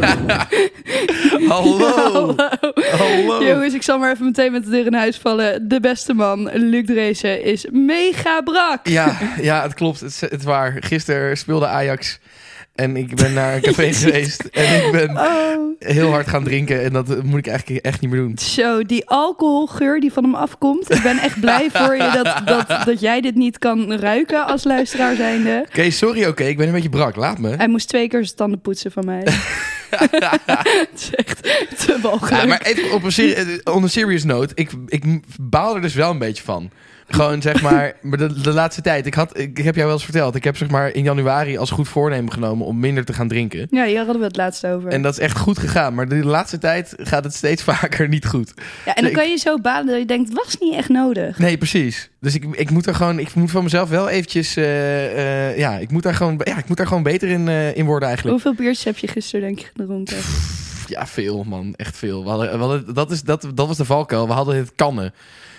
Hallo. Hallo. Jongens, ik zal maar even meteen met de deur in huis vallen. De beste man, Luc Dreesen, is mega brak. Ja, ja, het klopt. Het is, het is waar. Gisteren speelde Ajax en ik ben naar een café geweest en ik ben Oh, heel hard gaan drinken en dat moet ik eigenlijk echt niet meer doen. zo, die alcoholgeur die van hem afkomt. Ik ben echt blij voor je dat, dat, dat jij dit niet kan ruiken als luisteraar zijnde. Oké, sorry, oké. Ik ben een beetje brak. Laat me. Hij moest twee keer zijn tanden poetsen van mij. Het is echt te walgelijk. Ja, maar even op een on a serious note. Ik, ik baal er dus wel een beetje van. Gewoon zeg maar, maar de, de laatste tijd. Ik, had, ik, heb jou wel eens verteld. Ik heb zeg maar in januari als goed voornemen genomen om minder te gaan drinken. Ja, hier hadden we het laatst over. En dat is echt goed gegaan. Maar de laatste tijd gaat het steeds vaker niet goed. ja, en dan ik- kan je zo balen dat je denkt, het was niet echt nodig. Nee, precies. Dus ik, ik moet er gewoon, ik moet van mezelf wel eventjes, eh, eh, ja, ik moet daar gewoon, ja, ik moet daar gewoon beter in, eh, in worden eigenlijk. Hoeveel biertjes heb je gisteren denk je gedronken? Ja, veel man, echt veel. We hadden, we hadden, dat, is, dat, dat was de valkuil. We hadden het kannen.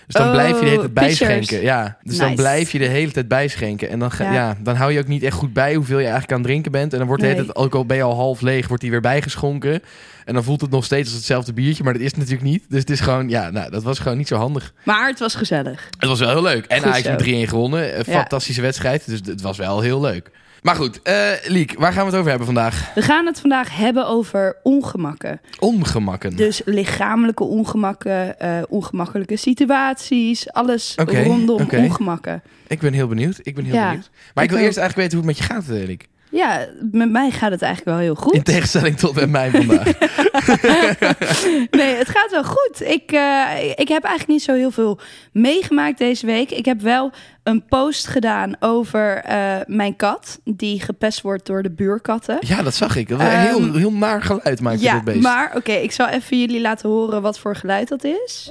Dus dan Oh, blijf je de hele tijd pitchers. bijschenken. Ja, dus dan blijf je de hele tijd bijschenken. En dan, ga, ja. Ja. dan hou je ook niet echt goed bij hoeveel je eigenlijk aan het drinken bent. En dan wordt de hele tijd, ook al ben je al half leeg, wordt die weer bijgeschonken. En dan voelt het nog steeds als hetzelfde biertje, maar dat is het natuurlijk niet. Dus het is gewoon, ja, nou, dat was gewoon niet zo handig. Maar het was gezellig. Het was wel heel leuk. En Ajax met 3-1 gewonnen. Een Ja. fantastische wedstrijd. Dus het was wel heel leuk. Maar goed, eh Liek, waar gaan we het over hebben vandaag? We gaan het vandaag hebben over ongemakken. Ongemakken. Dus lichamelijke ongemakken, eh, ongemakkelijke situaties, alles rondom ongemakken. Ik ben heel benieuwd. Ik ben heel Ja, benieuwd. Maar ik, wil ook. eerst eigenlijk weten hoe het met je gaat, eh, Liek. Ja, met mij gaat het eigenlijk wel heel goed. In tegenstelling tot met mij vandaag. Nee, het gaat wel goed. Ik, eh, ik heb eigenlijk niet zo heel veel meegemaakt deze week. Ik heb wel een post gedaan over eh, mijn kat, die gepest wordt door de buurkatten. ja, dat zag ik. Heel, Ehm, heel naar geluid maakt Ja, dit beest. maar oké, ik zal even jullie laten horen wat voor geluid dat is.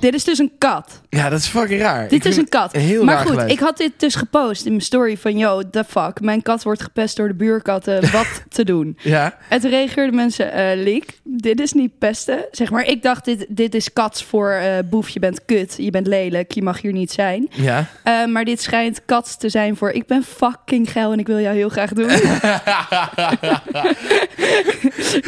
Dit is dus een kat. Ja, dat is fucking raar. Dit is een kat. Heel maar goed, geluid. ik had dit dus gepost in mijn story van... Yo, the fuck, mijn kat wordt gepest door de buurkatten. Wat te doen? Ja, En toen reageerden mensen... eh Liek, dit is niet pesten. Zeg maar, ik dacht, dit, dit is kats voor... eh boef, je bent kut, je bent lelijk, je mag hier niet zijn. ja. Eh, maar dit schijnt kats te zijn voor... Ik ben fucking geil en ik wil jou heel graag doen.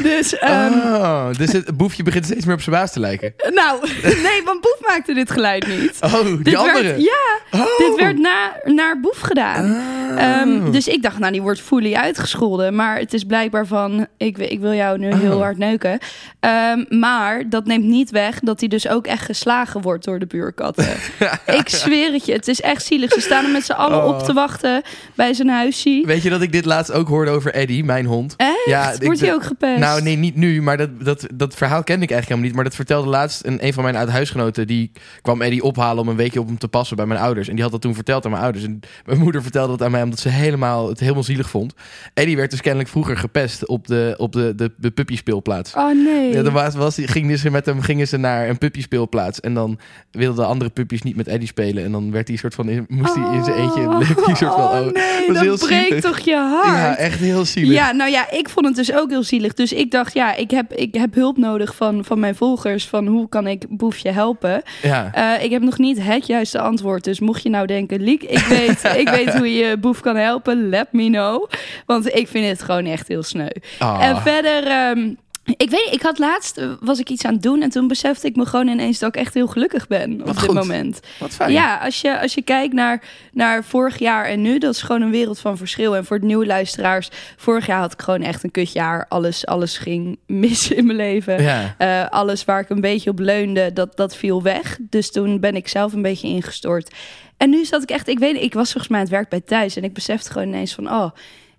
dus... ehm, oh, dus het boefje begint steeds meer op zijn baas te lijken. Nou, nee, want Boef maakte dit geluid niet. Oh, die dit andere. Werd, ja, Oh. dit werd na, naar Boef gedaan. Ah. Ehm, dus ik dacht, nou, die wordt fully uitgescholden. Maar het is blijkbaar van, ik, wil- ik wil jou nu heel Oh. hard neuken. Ehm, maar dat neemt niet weg dat hij dus ook echt geslagen wordt door de buurkatten. ik zweer het je, het is echt zielig. Ze staan er met z'n allen Oh. op te wachten bij zijn huisje. Weet je dat ik dit laatst ook hoorde over Eddie, mijn hond? Echt? Ja, wordt hij ook gepest? Nou, nee, niet nu, maar dat, dat, dat verhaal kende ik eigenlijk helemaal niet. Maar dat vertelde laatst een, een van mijn uit-huisgenoten. Die kwam Eddie ophalen om een weekje op hem te passen bij mijn ouders. En die had dat toen verteld aan mijn ouders. En mijn moeder vertelde dat aan mij omdat ze helemaal, het helemaal zielig vond. Eddie werd dus kennelijk vroeger gepest op de, op de, de, de puppyspeelplaats. Oh nee. Ja, dan was, was, gingen ze met hem gingen ze naar een puppyspeelplaats. En dan wilden de andere puppies niet met Eddie spelen. En dan werd hij soort van moest hij in zijn eentje. Oh, soort van, oh, nee, was dat heel breekt toch je hart? Ja, echt heel zielig. Ja, nou ja, ik vond het dus ook heel zielig. Dus ik dacht, ja, ik heb, ik heb hulp nodig van, van mijn volgers. Van hoe kan ik Boefje helpen? Ja. Eh, ik heb nog niet het juiste antwoord. Dus mocht je nou denken, Liek, ik weet, ik weet hoe je Boef kan helpen. Let me know. Want ik vind het gewoon echt heel sneu. Ah. En verder... ehm, ik weet ik had laatst, eh, was ik iets aan het doen en toen besefte ik me gewoon ineens dat ik echt heel gelukkig ben op Wat dit goed. moment. Wat fijn. Ja, als je, als je kijkt naar, naar vorig jaar en nu, dat is gewoon een wereld van verschil. En voor de nieuwe luisteraars, vorig jaar had ik gewoon echt een kutjaar. Alles, alles ging mis in mijn leven. Ja. Eh, alles waar ik een beetje op leunde, dat, dat viel weg. Dus toen ben ik zelf een beetje ingestort. En nu zat ik echt, ik weet ik was volgens mij aan het werk bij thuis en ik besefte gewoon ineens van, oh,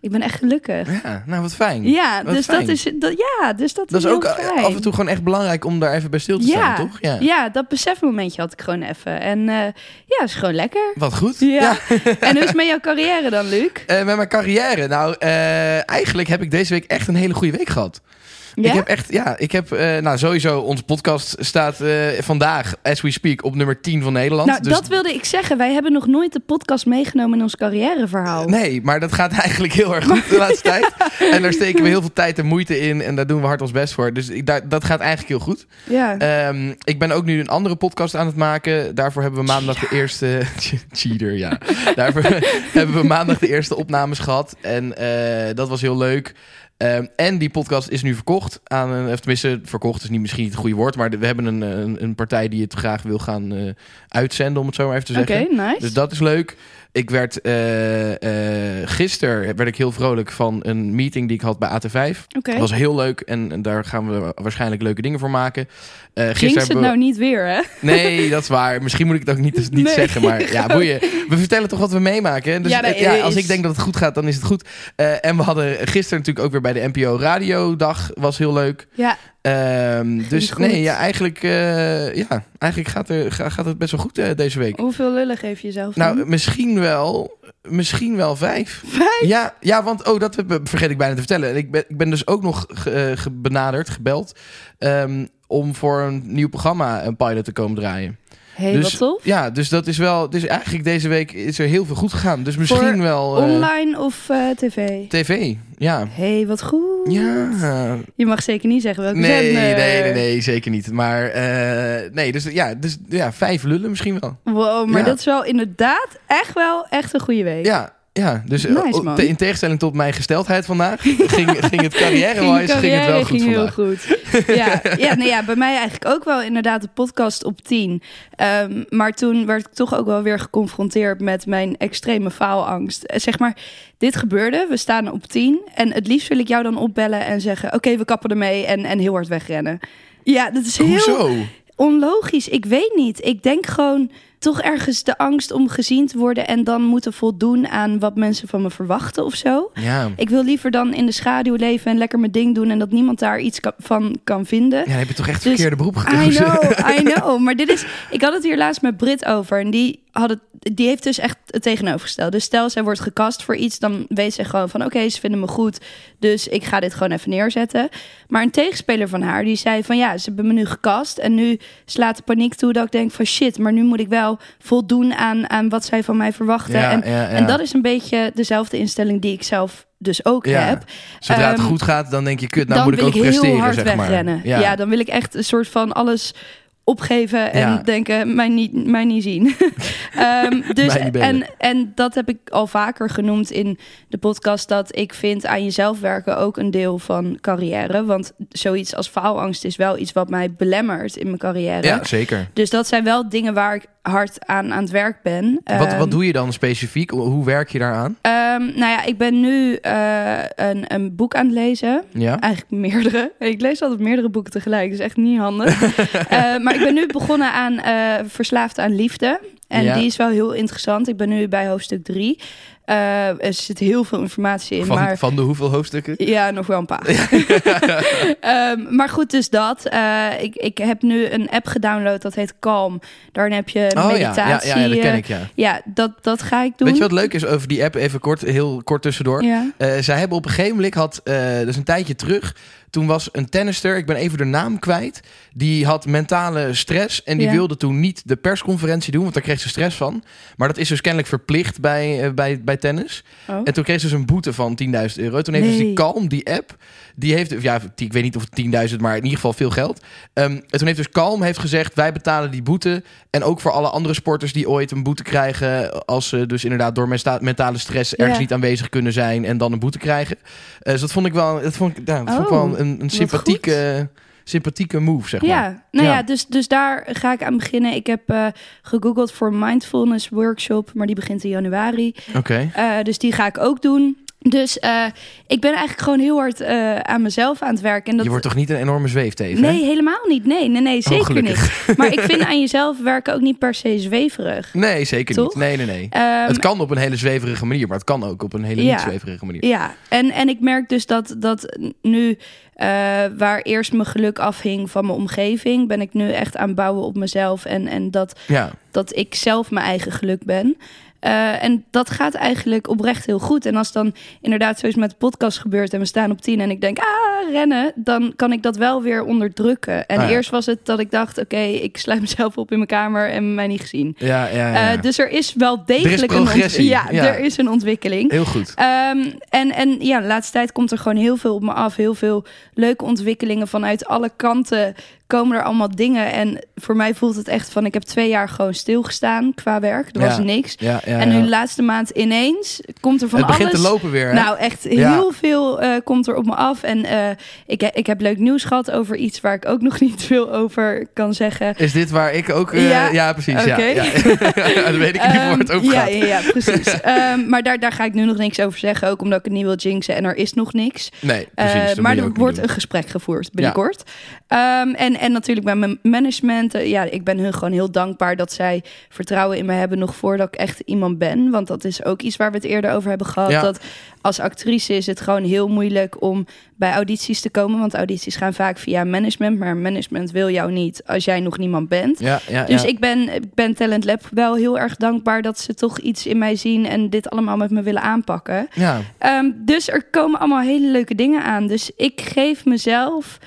Ik ben echt gelukkig. Ja, nou wat fijn. Ja, Wat dus fijn. dat is, dat, ja, dus dat, Dat is ook fijn. af en toe gewoon echt belangrijk om daar even bij stil te ja, staan, toch? Ja. ja, dat besefmomentje had ik gewoon even. En eh, ja, is gewoon lekker. Wat goed. Ja. en hoe is het met jouw carrière dan, Luc? Eh, met mijn carrière. Nou, eh, eigenlijk heb ik deze week echt een hele goede week gehad. Ja? Ik heb echt, ja, ik heb, eh, nou sowieso, onze podcast staat eh, vandaag, as we speak, op nummer 10 van Nederland. nou, Dus- dat wilde ik zeggen. Wij hebben nog nooit de podcast meegenomen in ons carrièreverhaal. Nee, maar dat gaat eigenlijk heel erg goed de laatste tijd. En daar steken we heel veel tijd en moeite in. En daar doen we hard ons best voor. Dus ik, daar, dat gaat eigenlijk heel goed. Ja. Ehm, ik ben ook nu een andere podcast aan het maken. Daarvoor hebben we maandag de eerste... Cheater, ja. Daarvoor hebben we maandag de eerste opnames gehad. En eh, dat was heel leuk. Ehm, en die podcast is nu verkocht aan een... Of tenminste, verkocht is niet, misschien niet het goede woord. Maar we hebben een, een, een partij die het graag wil gaan eh, uitzenden, om het zo maar even te Oké, zeggen. nice. Dus dat is leuk. Ik werd eh gisteren werd ik heel vrolijk van een meeting die ik had bij AT5. Oké. Dat was heel leuk en, en daar gaan we waarschijnlijk leuke dingen voor maken. Jinx gisteren het we... nou niet weer, hè? Nee, dat is waar. Misschien moet ik het ook niet, niet Nee. zeggen, maar ja, boeien. We vertellen toch wat we meemaken. Dus Ja, nee, ja, als ik denk dat het goed gaat, dan is het goed. En we hadden gisteren natuurlijk ook weer bij de NPO Radiodag. Was heel leuk. Ja. Ehm, dus nee, ja, eigenlijk, eh, ja, eigenlijk gaat, er, ga- gaat het best wel goed eh, deze week. Hoeveel lullen geef je jezelf Nou, dan? misschien wel, misschien wel vijf. Vijf? Ja, ja, want oh, dat vergeet ik bijna te vertellen. En Ik ben, ik ben dus ook nog ge- eh, ge- benaderd, gebeld, ehm, om voor een nieuw programma een pilot te komen draaien. Hey, dus, wat tof. Ja, dus dat is wel. Dus eigenlijk deze week is er heel veel goed gegaan. Dus misschien Voor wel. eh, Online of eh, tv? TV, ja. hey, wat goed. Ja. Je mag zeker niet zeggen welke Nee, zender. nee, nee, nee, zeker niet. Maar eh, nee, dus ja, dus ja, vijf lullen misschien wel. Wow, maar Ja. dat is wel inderdaad echt wel echt een goede week. Ja, ja. Dus eh, Nice, in tegenstelling tot mijn gesteldheid vandaag, ging, ging het carrière-wise ging, het wel goed ging heel vandaag. goed. Ja, ja, nee, ja, bij mij eigenlijk ook wel inderdaad de podcast op 10. Ehm, maar toen werd ik toch ook wel weer geconfronteerd met mijn extreme faalangst. Eh, Zeg maar, dit gebeurde, we staan op 10. En het liefst wil ik jou dan opbellen en zeggen... oké, we kappen ermee en, en heel hard wegrennen. Ja, dat is heel Hoezo? onlogisch. Ik weet niet. Ik denk gewoon toch ergens de angst om gezien te worden... en dan moeten voldoen aan wat mensen van me verwachten of zo. Ja. Ik wil liever dan in de schaduw leven en lekker mijn ding doen... en dat niemand daar iets ka- van kan vinden. Ja, dan heb je toch echt Dus- verkeerde beroep I gekozen. know, I know. Maar dit is... Ik had het hier laatst met Brit over. En die, had het, die heeft dus echt het tegenovergestelde. Dus stel, zij wordt gecast voor iets... dan weet ze gewoon van... oké, ze vinden me goed. Dus ik ga dit gewoon even neerzetten. Maar een tegenspeler van haar, die zei van... ja, ze hebben me nu gecast. En nu slaat de paniek toe dat ik denk van... shit, maar nu moet ik wel voldoen aan, aan wat zij van mij verwachten. Ja, en, ja, en dat is een beetje dezelfde instelling die ik zelf dus ook Ja. heb. Zodra het Ehm, goed gaat, dan denk je, kut, nou moet ik ook ik presteren, heel hard zeg maar. wegrennen. Ja. dan wil ik echt een soort van alles opgeven en Ja. denken, mij niet, mij niet zien. Ehm, dus, niet en, en dat heb ik al vaker genoemd in de podcast, dat ik vind aan jezelf werken ook een deel van carrière. Want zoiets als faalangst is wel iets wat mij belemmert in mijn carrière. Ja, zeker. Dus dat zijn wel dingen waar ik hard aan aan het werk ben. wat, Ehm, wat doe je dan specifiek? Hoe werk je daaraan? ehm, nou ja, ik ben nu eh, een, een boek aan het lezen. Ja? Eigenlijk meerdere. Ik lees altijd meerdere boeken tegelijk. Dat is echt niet handig. Eh, maar ik ben nu begonnen aan eh, Verslaafd aan Liefde. En Ja. die is wel heel interessant. Ik ben nu bij hoofdstuk drie. Eh, er zit heel veel informatie in. Van, maar van de hoeveel hoofdstukken? ja, nog wel een paar. Ehm, maar goed, dus dat. Eh, ik, ik heb nu een app gedownload, dat heet Calm. Daarin heb je Oh ja, ja, meditatie. ja, ja, dat ken eh, ik, ja. Ja, dat, dat ga ik doen. Weet je wat leuk is over die app? Even kort, heel kort tussendoor. Ja. Eh, zij hebben op een gegeven moment, had, eh dus een tijdje terug, toen was een tennister, ik ben even de naam kwijt, die had mentale stress en die Ja. wilde toen niet de persconferentie doen, want daar kreeg ze stress van. Maar dat is dus kennelijk verplicht bij, eh, bij, bij tennis. Oh. En toen kreeg ze dus een boete van 10.000 euro. Toen heeft dus die. Calm, die app, die heeft, ja, ik weet niet of het 10.000, maar in ieder geval veel geld. Ehm, en toen heeft dus Calm heeft gezegd, wij betalen die boete. En ook voor alle andere sporters die ooit een boete krijgen, als ze dus inderdaad door mentale stress ergens Ja. niet aanwezig kunnen zijn en dan een boete krijgen. Eh, dus dat vond ik wel, dat vond ik, dat vond ik Oh, wel een, een wat sympathieke, sympathieke move, zeg maar. Ja, nou ja, Ja. dus, dus daar ga ik aan beginnen. Ik heb eh, gegoogeld voor mindfulness workshop, maar die begint in januari. Oké. Eh, dus die ga ik ook doen. Dus eh, ik ben eigenlijk gewoon heel hard eh, aan mezelf aan het werken. En dat, Je wordt toch niet een enorme zweefteven? Nee, helemaal niet. Nee, nee, nee zeker gelukkig. niet. Maar ik vind aan jezelf werken ook niet per se zweverig. Nee, zeker Toch? niet. Nee, nee, nee. Ehm, het kan op een hele zweverige manier, maar het kan ook op een hele Ja. niet zweverige manier. Ja, en, en ik merk dus dat, dat nu, eh, waar eerst mijn geluk afhing van mijn omgeving, ben ik nu echt aan het bouwen op mezelf. En, en dat, Ja. dat ik zelf mijn eigen geluk ben. Eh, en dat gaat eigenlijk oprecht heel goed. En als dan inderdaad zoiets met de podcast gebeurt en we staan op tien en ik denk, ah, rennen, dan kan ik dat wel weer onderdrukken. En Ah, ja. eerst was het dat ik dacht, oké, ik sluit mezelf op in mijn kamer en mij niet gezien. Ja, ja, ja. Eh, dus er is wel degelijk een ja, ja. er is een ontwikkeling. Heel goed. Ehm, en, en ja, de laatste tijd komt er gewoon heel veel op me af. Heel veel leuke ontwikkelingen vanuit alle kanten komen er allemaal dingen. En voor mij voelt het echt van, ik heb twee jaar gewoon stilgestaan qua werk. Er was Ja. niks. Ja, ja, en nu de laatste maand ineens komt er van Het begint alles. te lopen weer, hè? Nou, echt heel veel eh, komt er op me af. En eh, ik, ik heb leuk nieuws gehad over iets waar ik ook nog niet veel over kan zeggen. Is dit waar ik ook... eh, Ja. precies. Ja. Dan weet ik geval waar het Ehm, over ja, gaat. ja, ja, precies. Ehm, maar daar, daar ga ik nu nog niks over zeggen. Ook omdat ik het niet wil jinxen en er is nog niks. Nee, precies. dat maar er wordt niet een gesprek gevoerd binnenkort. Ehm, en, en natuurlijk bij mijn management. eh, ja, ik ben hun gewoon heel dankbaar dat zij vertrouwen in me hebben. Nog voordat ik echt iemand ben. Want dat is ook iets waar we het eerder over hebben gehad. Ja. Dat als actrice is het gewoon heel moeilijk om bij audities te komen. Want audities gaan vaak via management. Maar management wil jou niet als jij nog niemand bent. Ja, ja, Dus ik ben, ik ben Talent Lab wel heel erg dankbaar dat ze toch iets in mij zien en dit allemaal met me willen aanpakken. Ja. Ehm, dus er komen allemaal hele leuke dingen aan. Dus ik geef mezelf.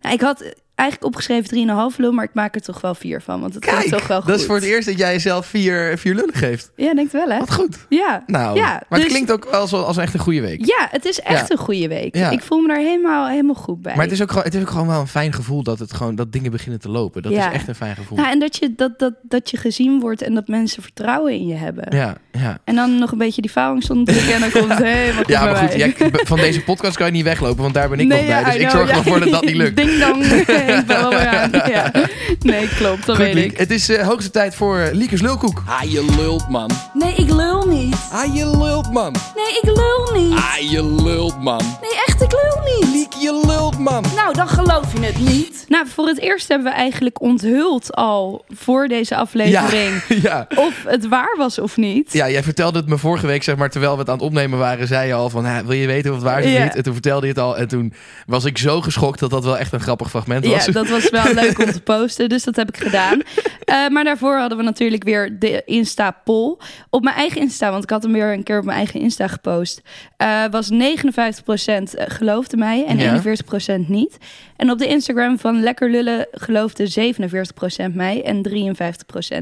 Nou, ik had eigenlijk opgeschreven 3,5 lul, maar ik maak er toch wel 4 van. Want het Kijk, klinkt toch wel goed. dat is voor het eerst dat jij jezelf vier, vier lullen geeft. Ja, denkt wel hè? Wat goed. Ja. Nou, Ja, maar dus- het klinkt ook als, als echt een goede week. Ja, het is echt Ja. een goede week. Ja. Ik voel me daar helemaal, helemaal goed bij. Maar het is, ook gewoon, het is ook gewoon wel een fijn gevoel dat, het gewoon, dat dingen beginnen te lopen. Dat Ja. is echt een fijn gevoel. Nou, en dat je, dat, dat, dat je gezien wordt en dat mensen vertrouwen in je hebben. Ja, ja. En dan nog een beetje die faalangst onderdrukken en dan komt het helemaal goed Ja, maar goed, jij- van deze podcast kan je niet weglopen, want daar ben ik nog bij. Dus ik zorg ja. ervoor dat dat niet lukt. Ding dong. ik aan. Ja. Nee, klopt. Dat Goed, weet Liek. ik. Het is eh, hoogste tijd voor eh, Liekers Lulkoek. Ah, je lult, man. Nee, ik lul niet. Ah, je lult, man. Nee, ik lul niet. Ah, je lult, man. Nee, echt, ik lul niet. Liek, je lult, man. Nou, dan geloof je het niet. Nou, voor het eerst hebben we eigenlijk onthuld al voor deze aflevering ja. of het waar was of niet. Ja, jij vertelde het me vorige week, zeg maar, terwijl we het aan het opnemen waren, zei je al van, "Ha, wil je weten of het waar is of Ja. niet? En toen vertelde je het al en toen was ik zo geschokt dat dat wel echt een grappig fragment was. Ja, dat was wel leuk om te posten, dus dat heb ik gedaan. Eh, maar daarvoor hadden we natuurlijk weer de Insta-poll. Op mijn eigen Insta, want ik had hem weer een keer op mijn eigen Insta gepost... eh, was 59% geloofde mij en Ja. 41% niet. En op de Instagram van Lekker Lullen geloofde 47% mij en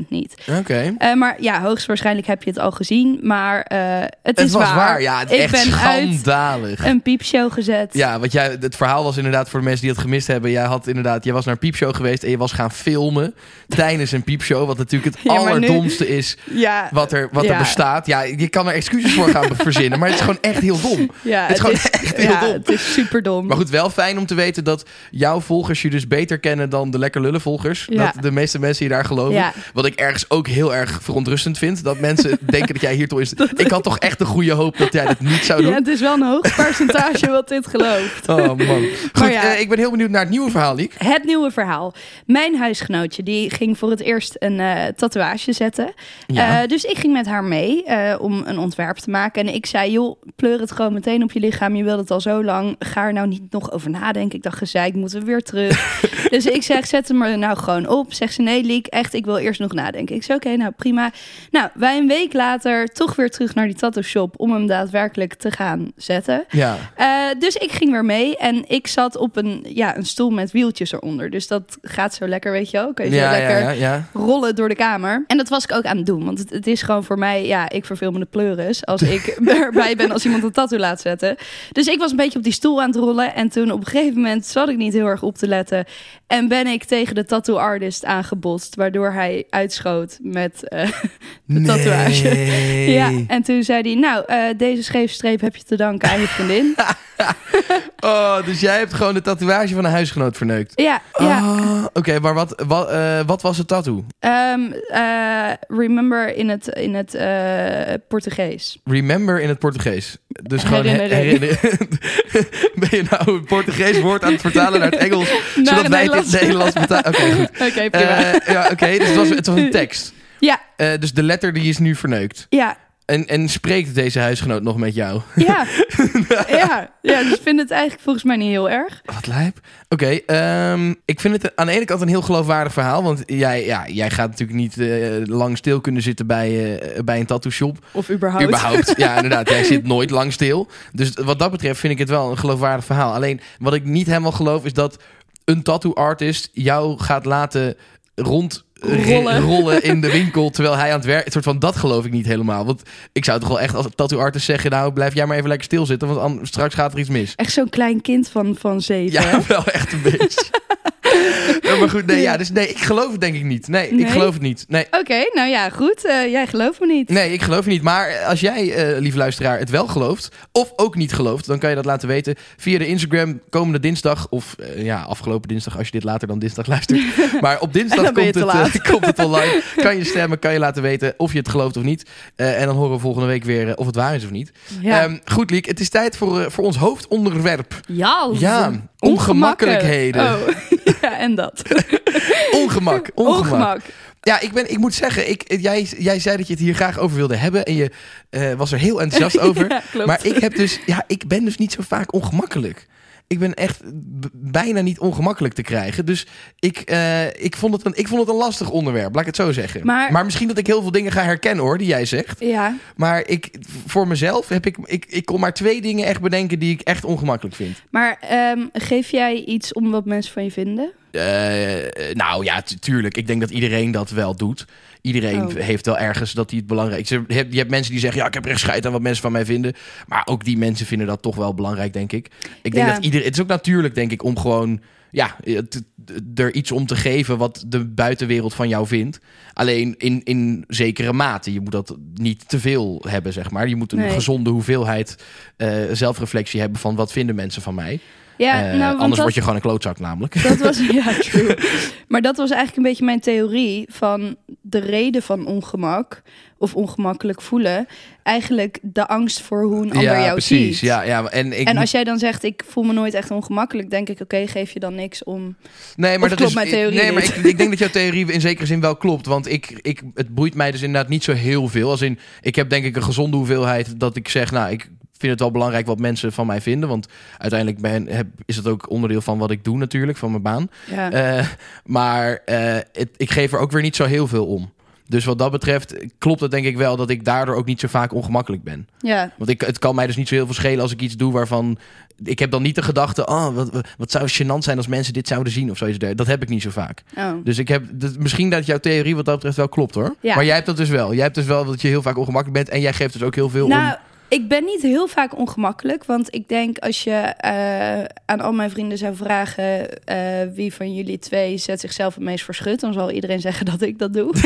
53% niet. Oké. Eh, maar ja, hoogstwaarschijnlijk heb je het al gezien, maar eh, het, Het is was waar. Ja, het is ik echt ben uit schandalig. een piepshow gezet. Ja, want jij, het verhaal was inderdaad voor de mensen die het gemist hebben. Jij had inderdaad, jij was naar een piepshow geweest en je was gaan filmen tijdens een piepshow. Wat natuurlijk het Ja, maar nu- allerdomste is ja, wat er, wat er bestaat. Ja, je kan er excuses voor gaan verzinnen, maar het is gewoon echt heel dom. ja, het is gewoon echt heel dom. Het is super dom. Maar goed, wel fijn om te weten dat jouw volgers je dus beter kennen dan de lekker lullen volgers. Ja. Dat de meeste mensen je daar geloven. Ja. Wat ik ergens ook heel erg verontrustend vind. Dat mensen denken dat jij hier toch is. Ik had toch echt de goede hoop dat jij dat niet zou doen. Ja, het is wel een hoog percentage wat dit gelooft. Oh man. Goed, Maar ja. eh, ik ben heel benieuwd naar het nieuwe verhaal, Liek. Het nieuwe verhaal. Mijn huisgenootje die ging voor het eerst een eh, tatoeage zetten. Eh, dus ik ging met haar mee om een ontwerp te maken. En ik zei, joh, pleur het gewoon meteen op je lichaam. Je wilt het al zo lang. Ga er nou niet nog over nadenken. Ik dacht, gezeik, moeten we weer terug. dus ik zeg, zet hem er nou gewoon op. Zegt ze, nee Liek, echt, ik wil eerst nog nadenken. Ik zei, oké, nou prima. Nou, wij een week later toch weer terug naar die tattoo shop... om hem daadwerkelijk te gaan zetten. Ja. Eh, dus ik ging weer mee en ik zat op een, ja, een stoel met wieltjes eronder. Dus dat gaat zo lekker, weet je wel. Kun je zo Ja, ja, lekker ja, ja. rollen door de kamer. En dat was ik ook aan het doen. Want het, het is gewoon voor mij, ja, ik verveel me de pleuris als ik erbij ben als iemand een tattoo laat zetten. Dus ik was een beetje op die stoel aan het rollen. En toen op een gegeven moment zat ik niet heel erg op te letten. En ben ik tegen de tattoo artist aangebotst. Waardoor hij uitschoot met eh, de tatoeage. Ja, en toen zei hij, nou, eh, deze scheefstreep heb je te danken aan je vriendin. Oh, dus jij hebt gewoon de tatoeage van een huisgenoot verneukt. Ja, ja. Ah, Oké, maar wat, wat, eh, wat was het tattoo? Ehm, eh, remember in het, in het eh, Portugees. Remember in het Portugees. Dus gewoon he- Herinnering. herinner- ben je nou een Portugees woord aan het vertalen naar het Engels? Zodat wij het in het Nederlands. Betalen? Oké, goed. Oké, ja, oké. dus het was, het was een tekst. ja, dus de letter die is nu verneukt. ja, En, en spreekt deze huisgenoot nog met jou? ja. ja, ja, dus ik vind het eigenlijk volgens mij niet heel erg. Wat lijp. Oké, ehm, ik vind het aan de ene kant een heel geloofwaardig verhaal. Want jij, ja, jij gaat natuurlijk niet eh, lang stil kunnen zitten bij, eh, bij een tattoo shop. Of überhaupt. Überhaupt. Ja, inderdaad. Jij zit nooit lang stil. Dus wat dat betreft vind ik het wel een geloofwaardig verhaal. Alleen wat ik niet helemaal geloof is dat een tattoo artist jou gaat laten rond Rollen. rollen in de winkel terwijl hij aan het werk. Soort van dat geloof ik niet helemaal. Want ik zou toch wel echt als tattoo artist zeggen: nou blijf jij maar even lekker stilzitten, want an- straks gaat er iets mis. Echt zo'n klein kind van, van zeven. Ja, hè? wel echt een beetje. Maar goed, nee, ja, dus nee, ik geloof het denk ik niet. Nee, ik geloof het niet. Nee. Oké, nou ja, goed. Eh, jij gelooft me niet. Nee, ik geloof het niet. Maar als jij, eh lieve luisteraar, het wel gelooft, of ook niet gelooft, dan kan je dat laten weten via de Instagram komende dinsdag. Of eh, ja, afgelopen dinsdag, als je dit later dan dinsdag luistert. Maar op dinsdag je komt, het, komt het online. Kan je stemmen, kan je laten weten of je het gelooft of niet. En dan horen we volgende week weer of het waar is of niet. Ja. Ehm, goed, Liek, het is tijd voor, voor ons hoofdonderwerp. ja, Ja, ongemakkelijkheden. Oh, ja, en dat. Ongemak, ongemak. Ongemak. Ja, ik, ben, ik moet zeggen, ik, jij, jij zei dat je het hier graag over wilde hebben. En je eh, was er heel enthousiast over. Ja, klopt. Maar ik, heb dus, ja, ik ben dus niet zo vaak ongemakkelijk. Ik ben echt bijna niet ongemakkelijk te krijgen. Dus ik, eh, ik, vond het een, ik vond het een lastig onderwerp, laat ik het zo zeggen. Maar- misschien dat ik heel veel dingen ga herkennen hoor, die jij zegt. Ja, Maar ik, voor mezelf heb ik, ik, ik kon maar twee dingen echt bedenken die ik echt ongemakkelijk vind. maar ehm, geef jij iets om wat mensen van je vinden? Eh, nou ja, tu- tuurlijk. Ik denk dat iedereen dat wel doet. Iedereen Oh. heeft wel ergens dat hij het belangrijk is. Je hebt, je hebt mensen die zeggen, ja, ik heb er echt scheid aan wat mensen van mij vinden. Maar ook die mensen vinden dat toch wel belangrijk, denk ik. Ik denk Ja. dat iedereen... Het is ook natuurlijk, denk ik, om gewoon... Ja, het- er iets om te geven wat de buitenwereld van jou vindt. Alleen in, in zekere mate. Je moet dat niet te veel hebben, zeg maar. Je moet een Nee. gezonde hoeveelheid eh, zelfreflectie hebben van wat vinden mensen van mij. Ja, Eh, nou, anders dat, word je gewoon een klootzak namelijk. dat was ja true. Maar dat was eigenlijk een beetje mijn theorie van de reden van ongemak of ongemakkelijk voelen. Eigenlijk de angst voor hoe een ander jou precies. ziet. Ja, ja. En, ik en als jij dan zegt, ik voel me nooit echt ongemakkelijk, denk ik, oké, geef je dan niks om. Nee, maar Of dat klopt is, mijn theorie Nee, maar ik, ik denk dat jouw theorie in zekere zin wel klopt. Want ik, ik, het boeit mij dus inderdaad niet zo heel veel. Als in, ik heb denk ik een gezonde hoeveelheid dat ik zeg, nou, ik vind het wel belangrijk wat mensen van mij vinden. Want uiteindelijk ben, heb, is het ook onderdeel van wat ik doe natuurlijk, van mijn baan. Ja. Eh, maar eh, het, ik geef er ook weer niet zo heel veel om. Dus wat dat betreft klopt het denk ik wel dat ik daardoor ook niet zo vaak ongemakkelijk ben. ja. Want ik, het kan mij dus niet zo heel veel schelen als ik iets doe waarvan... Ik heb dan niet de gedachte, oh, wat, wat- zou gênant zijn als mensen dit zouden zien of zoiets. Dat heb ik niet zo vaak. Oh. Dus ik heb, dus misschien dat jouw theorie wat dat betreft wel klopt hoor. Ja. Maar jij hebt dat dus wel. Jij hebt dus wel dat je heel vaak ongemakkelijk bent en jij geeft dus ook heel veel om. Ik ben niet heel vaak ongemakkelijk. Want ik denk als je eh, aan al mijn vrienden zou vragen... eh, wie van jullie twee zet zichzelf het meest verschut... dan zal iedereen zeggen dat ik dat doe.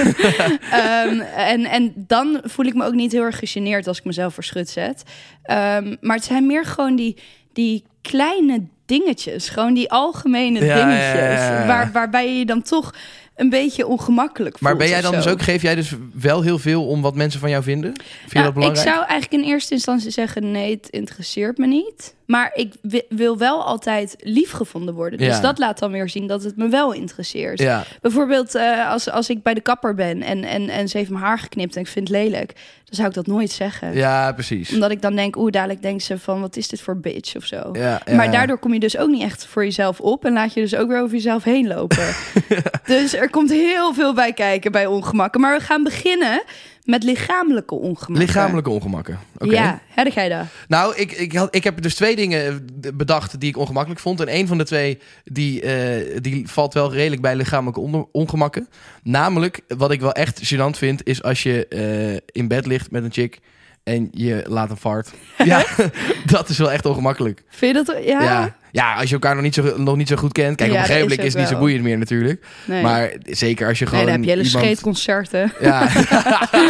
Ehm, en, en dan voel ik me ook niet heel erg gegeneerd als ik mezelf verschut zet. Ehm, maar het zijn meer gewoon die, die kleine dingetjes. Gewoon die algemene Ja, dingetjes. ja, ja. Waar, waarbij je dan toch een beetje ongemakkelijk voelt. maar ben jij dan dus ook, geef jij dus wel heel veel om wat mensen van jou vinden? Vind je Nou, dat belangrijk? Ik zou eigenlijk in eerste instantie zeggen: nee, het interesseert me niet. Maar ik wi- wil wel altijd lief gevonden worden. Dus Ja. dat laat dan weer zien dat het me wel interesseert. Ja, Bijvoorbeeld eh, als, als ik bij de kapper ben en, en, en ze heeft mijn haar geknipt en ik vind het lelijk, dan zou ik dat nooit zeggen. ja, precies. Omdat ik dan denk, oeh, dadelijk denkt ze van wat is dit voor bitch of zo. Ja, maar daardoor kom je dus ook niet echt voor jezelf op en laat je dus ook weer over jezelf heen lopen. dus er komt heel veel bij kijken bij ongemakken. Maar we gaan beginnen met lichamelijke ongemakken. Lichamelijke ongemakken. Oké. Ja, heb jij dat? Nou, ik, ik, had, ik heb dus twee dingen bedacht die ik ongemakkelijk vond. En een van de twee die, eh, die valt wel redelijk bij lichamelijke ongemakken. Namelijk, wat ik wel echt gênant vind, is als je eh, in bed ligt met een chick en je laat een fart. ja, dat is wel echt ongemakkelijk. Vind je dat? Ja. Ja, Ja, als je elkaar nog niet zo, nog niet zo goed kent. Kijk, Ja, op een gegeven moment is het niet zo boeiend meer natuurlijk. Nee. Maar zeker als je nee, gewoon dan heb je hele iemand... scheetconcerten. Ja.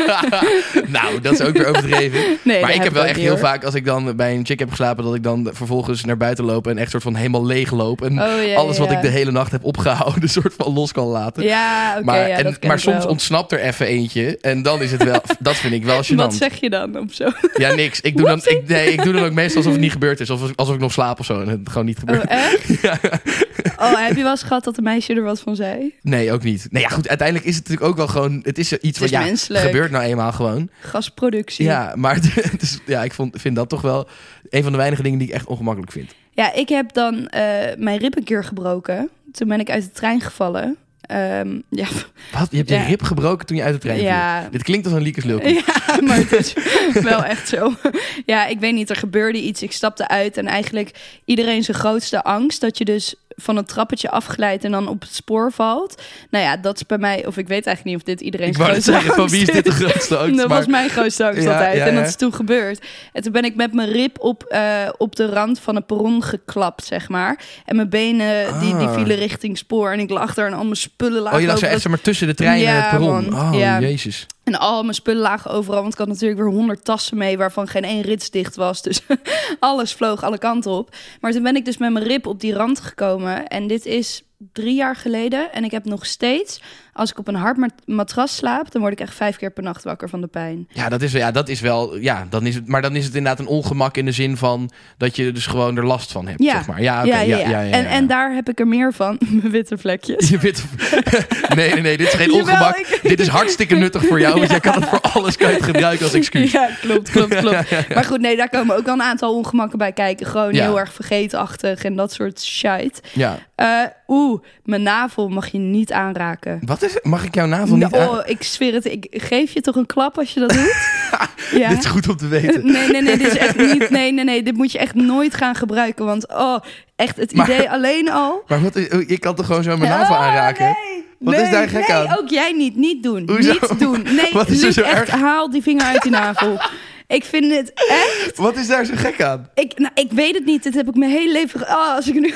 nou, dat is ook weer overdreven. Nee, maar ik heb wel echt heel hoor. vaak, als ik dan bij een chick heb geslapen, dat ik dan vervolgens naar buiten loop en echt soort van helemaal leeg loop. En Oh, ja, alles wat ik de hele nacht heb opgehouden, soort van los kan laten. Ja, oké, maar en, maar soms wel. ontsnapt er even eentje. En dan is het wel, dat vind ik wel gênant. Wat zeg je dan op zo? Ja, niks. Ik doe, dan, ik, nee, ik doe dan ook meestal alsof het niet gebeurd is. Alsof, alsof ik nog slaap of zo. En het gewoon niet Oh, echt? Oh, heb je wel eens gehad dat een meisje er wat van zei? Nee, ook niet. Nee, ja, goed. Uiteindelijk is het natuurlijk ook wel gewoon. Het is iets wat is ja, menselijk. gebeurt nou eenmaal gewoon. Gasproductie. Ja, maar het is, ja, ik vond, vind dat toch wel een van de weinige dingen die ik echt ongemakkelijk vind. Ja, ik heb dan eh, mijn rib een keer gebroken. Toen ben ik uit de trein gevallen. Ehm, ja, Wat? Je hebt je Ja. rib gebroken toen je uit de trein viel. Ja. Dit klinkt als een Liekes ja, maar het is wel echt zo. Ja, ik weet niet, er gebeurde iets. Ik stapte uit en eigenlijk iedereen zijn grootste angst... dat je dus van een trappetje afglijdt en dan op het spoor valt. Nou ja, dat is bij mij... Of ik weet eigenlijk niet of dit iedereen Ik grootste zeggen, van wie is dit de grootste angst? Dat Maar- was mijn grootste angst Ja, altijd. ja, En dat is toen gebeurd. En toen ben ik met mijn rib op, eh, op de rand van het perron geklapt, zeg maar. En mijn benen, die, die Ah. vielen richting spoor. En ik lag daar en al mijn spullen lagen Oh, je lag zo echt maar tussen de trein en Ja, het perron. man. Oh, Ja. jezus. En al mijn spullen lagen overal. Want ik had natuurlijk weer honderd tassen mee... waarvan geen één rits dicht was. Dus alles vloog alle kanten op. Maar toen ben ik dus met mijn rib op die rand gekomen. En dit is drie jaar geleden. En ik heb nog steeds... als ik op een hard mat- matras slaap... dan word ik echt vijf keer per nacht wakker van de pijn. Ja, dat is, ja, dat is wel. Ja, dan is het, maar dan is het inderdaad een ongemak in de zin van dat je dus gewoon er last van hebt. Ja. Zeg maar. ja, ja, ja, ja, ja, En, en daar heb ik er meer van. Mijn witte vlekjes. Je weet, nee, nee, nee, dit is geen Jawel, ongemak. ik- Dit is hartstikke nuttig voor jou, want jij kan het voor alles kan je het gebruiken als excuus. Ja, klopt, klopt, klopt. Maar goed, nee, daar komen ook wel een aantal ongemakken bij kijken. Gewoon heel erg vergeetachtig en dat soort shit. Ja. Eh, Oeh, mijn navel mag je niet aanraken. Wat is? Mag ik jouw navel niet oh, aan? ik zweer het. Ik geef je toch een klap als je dat doet? ja. Dit is goed om te weten. Nee, nee, nee, dit is echt niet. Nee, nee, nee, dit moet je echt nooit gaan gebruiken. Want oh, echt het Maar- idee alleen al. Maar wat, is- oh, je kan toch gewoon zo mijn navel Oh, aanraken? Nee. Wat nee, is daar gek nee, aan? ook jij niet. Niet doen. Hoezo? Niet doen. Nee, Wat is er Luc, zo echt, erg? haal die vinger uit die navel. Ik vind het echt... Wat is daar zo gek aan? Ik, nou, ik weet het niet. Dit heb ik mijn hele leven... ge- Oh, als ik nu...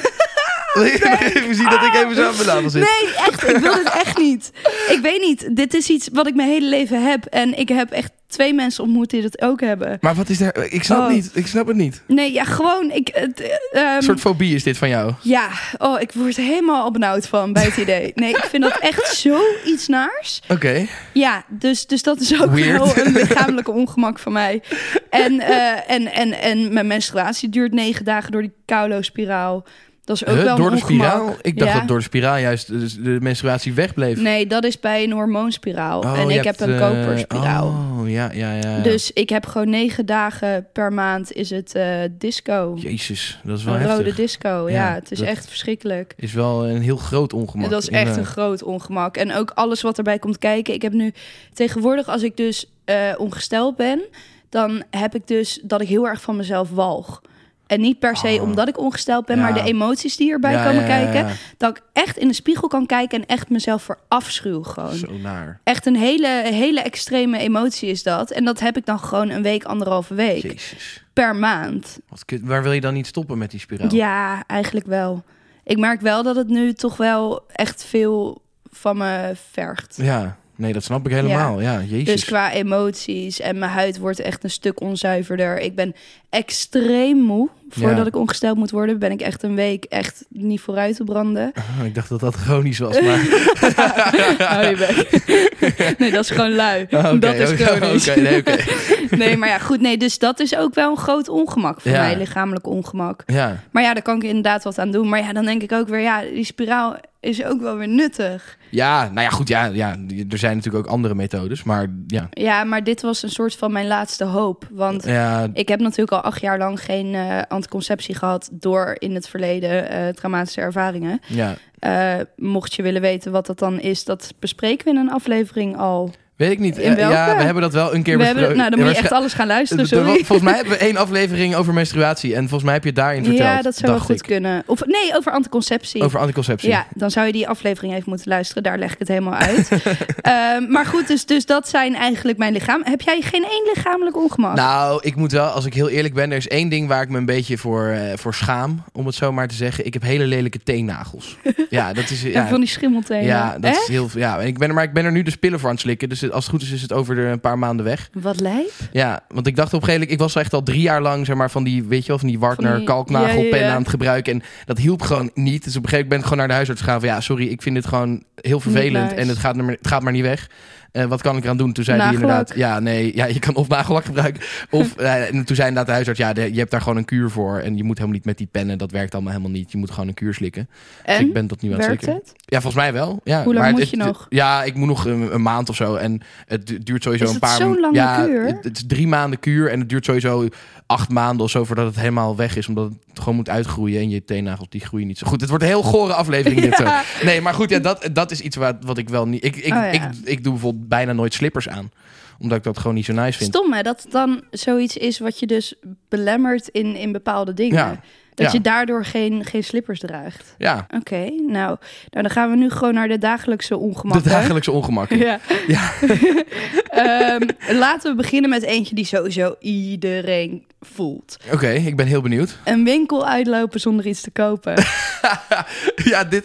Wil je nog even zien dat ik even zo aan mijn navel zit? Nee, echt. Ik wil het echt niet. Ik weet niet. Dit is iets wat ik mijn hele leven heb. En ik heb echt twee mensen ontmoet die dat ook hebben. Maar wat is daar... Ik snap, Oh. niet, ik snap het niet. Nee, ja, gewoon... Ik, het, eh, ehm, Een soort fobie is dit van jou. Ja, oh, ik word helemaal al benauwd van bij het idee. Nee, ik vind dat echt zoiets naars. Oké. Ja, dus, dus dat is ook Weird. wel een lichamelijke ongemak van mij. En, eh, en, en, en mijn menstruatie duurt negen dagen door die Kaulo-spiraal. Dat is ook Huh? wel een door de ongemak. spiraal? Ik dacht Ja. dat door de spiraal juist de, menstruatie wegbleef. Nee, dat is bij een hormoonspiraal. Oh, en ik heb een eh, koperspiraal. Oh, ja, ja, ja. ja. Dus ik heb gewoon negen dagen per maand is het eh, disco. Jezus, dat is wel Een heftig. rode disco, ja. Ja, het is echt verschrikkelijk. Is wel een heel groot ongemak. Dat is echt een groot ongemak. En ook alles wat erbij komt kijken. Ik heb nu tegenwoordig, als ik dus eh, ongesteld ben, dan heb ik dus dat ik heel erg van mezelf walg. En niet per se Oh. omdat ik ongesteld ben, Ja. maar de emoties die erbij Ja, komen ja, kijken. Dat ik echt in de spiegel kan kijken en echt mezelf verafschuw gewoon. Zo naar. Echt een hele, hele extreme emotie is dat. En dat heb ik dan gewoon een week, anderhalve week. Jezus. Per maand. Wat kut. Waar wil je dan niet stoppen met die spiraal? Ja, eigenlijk wel. Ik merk wel dat het nu toch wel echt veel van me vergt. Ja, nee, dat snap ik helemaal. Ja, jezus. Dus qua emoties en mijn huid wordt echt een stuk onzuiverder. Ik ben extreem moe. Voordat Ja. ik ongesteld moet worden, ben ik echt een week echt niet vooruit te branden. Ik dacht dat dat chronisch was, maar... Hou je bek. Nee, dat is gewoon lui. Oké, dat is chronisch. Nee. Nee, maar ja, goed. Nee, dus dat is ook wel een groot ongemak voor Ja. mij, lichamelijk ongemak. Ja, Maar ja, daar kan ik inderdaad wat aan doen. Maar ja, dan denk ik ook weer, ja, die spiraal is ook wel weer nuttig. ja, nou ja, goed, ja, ja, er zijn natuurlijk ook andere methodes, maar ja. Ja, maar dit was een soort van mijn laatste hoop. Want Ja, ik heb natuurlijk al acht jaar lang geen eh, anticonceptie gehad door in het verleden eh, traumatische ervaringen. ja. Eh, mocht je willen weten wat dat dan is, dat bespreken we in een aflevering al. Weet ik niet. In Ja, welke? Ja, we hebben dat wel een keer We hebben, besproken. nou, dan moet je echt alles gaan luisteren, sorry. Volgens mij hebben we één aflevering over menstruatie. En volgens mij heb je het daarin verteld. Ja, dat zou wel goed ik. kunnen. Of nee, over anticonceptie. Over anticonceptie. Ja, dan zou je die aflevering even moeten luisteren. Daar leg ik het helemaal uit. Ehm, maar goed, dus, dus dat zijn eigenlijk mijn lichaam. Heb jij geen één lichamelijk ongemak? Nou, ik moet wel, als ik heel eerlijk ben, er is één ding waar ik me een beetje voor, eh, voor schaam, om het zo maar te zeggen. Ik heb hele lelijke teennagels. ja, dat is. ja, Ja, van die schimmeltenen. ja, dat is heel. Ja, en ik ben er, maar ik ben er nu de pillen voor aan het slikken. Dus het- als het goed is, is het over een paar maanden weg. Wat lijp. Ja, want ik dacht op een gegeven moment, ik was echt al drie jaar lang, zeg maar, van die, weet je wel, van die Wartner kalknagelpen ja, ja, ja. aan het gebruiken. En dat hielp gewoon niet. Dus op een gegeven moment ben ik gewoon naar de huisarts gegaan van, ja, sorry, ik vind dit gewoon heel vervelend en het gaat, maar, het gaat maar niet weg. Eh, wat kan ik eraan doen? Toen zei hij inderdaad, ja, nee, ja, je kan of nagellak gebruiken. Of eh, en toen zei inderdaad de huisarts, ja, de- je hebt daar gewoon een kuur voor. En je moet helemaal niet met die pennen, dat werkt allemaal helemaal niet. Je moet gewoon een kuur slikken. Dus En? ik ben dat nu aan het Werkt slikken. het? Ja, volgens mij wel. Ja, Hoe lang maar moet het- je het- nog? Ja, ik moet nog een, een maand of zo. En het du- duurt sowieso Is een het paar zo'n lange ja, kuur? Het, het is drie maanden kuur en het duurt sowieso acht maanden of zo voordat het helemaal weg is. Omdat het gewoon moet uitgroeien en je teennagels die groeien niet zo goed. Het wordt een heel gore aflevering dit. Zo. Nee, maar goed, ja, dat, dat is iets wat, wat ik wel niet... Ik, ik, Oh, ja. ik, ik doe bijvoorbeeld bijna nooit slippers aan. Omdat ik dat gewoon niet zo nice vind. Stom hè, dat het dan zoiets is wat je dus belemmert in, in bepaalde dingen. Ja. Dat Ja. je daardoor geen, geen slippers draagt. Ja, Oké, nou, nou, dan gaan we nu gewoon naar de dagelijkse de ongemakken. dagelijkse ongemakken. Ja. Ja. Ehm, laten we beginnen met eentje die sowieso iedereen voelt. Oké, ik ben heel benieuwd. Een winkel uitlopen zonder iets te kopen. ja, dit,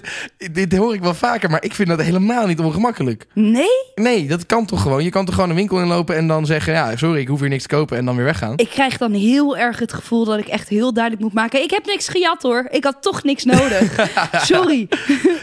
dit hoor ik wel vaker, maar ik vind dat helemaal niet ongemakkelijk. Nee? Nee, dat kan toch gewoon. Je kan toch gewoon een winkel inlopen en dan zeggen... ja, sorry, ik hoef hier niks te kopen en dan weer weggaan. Ik krijg dan heel erg het gevoel dat ik echt heel duidelijk moet maken. Ik heb niks gejat hoor. Ik had toch niks nodig. Sorry.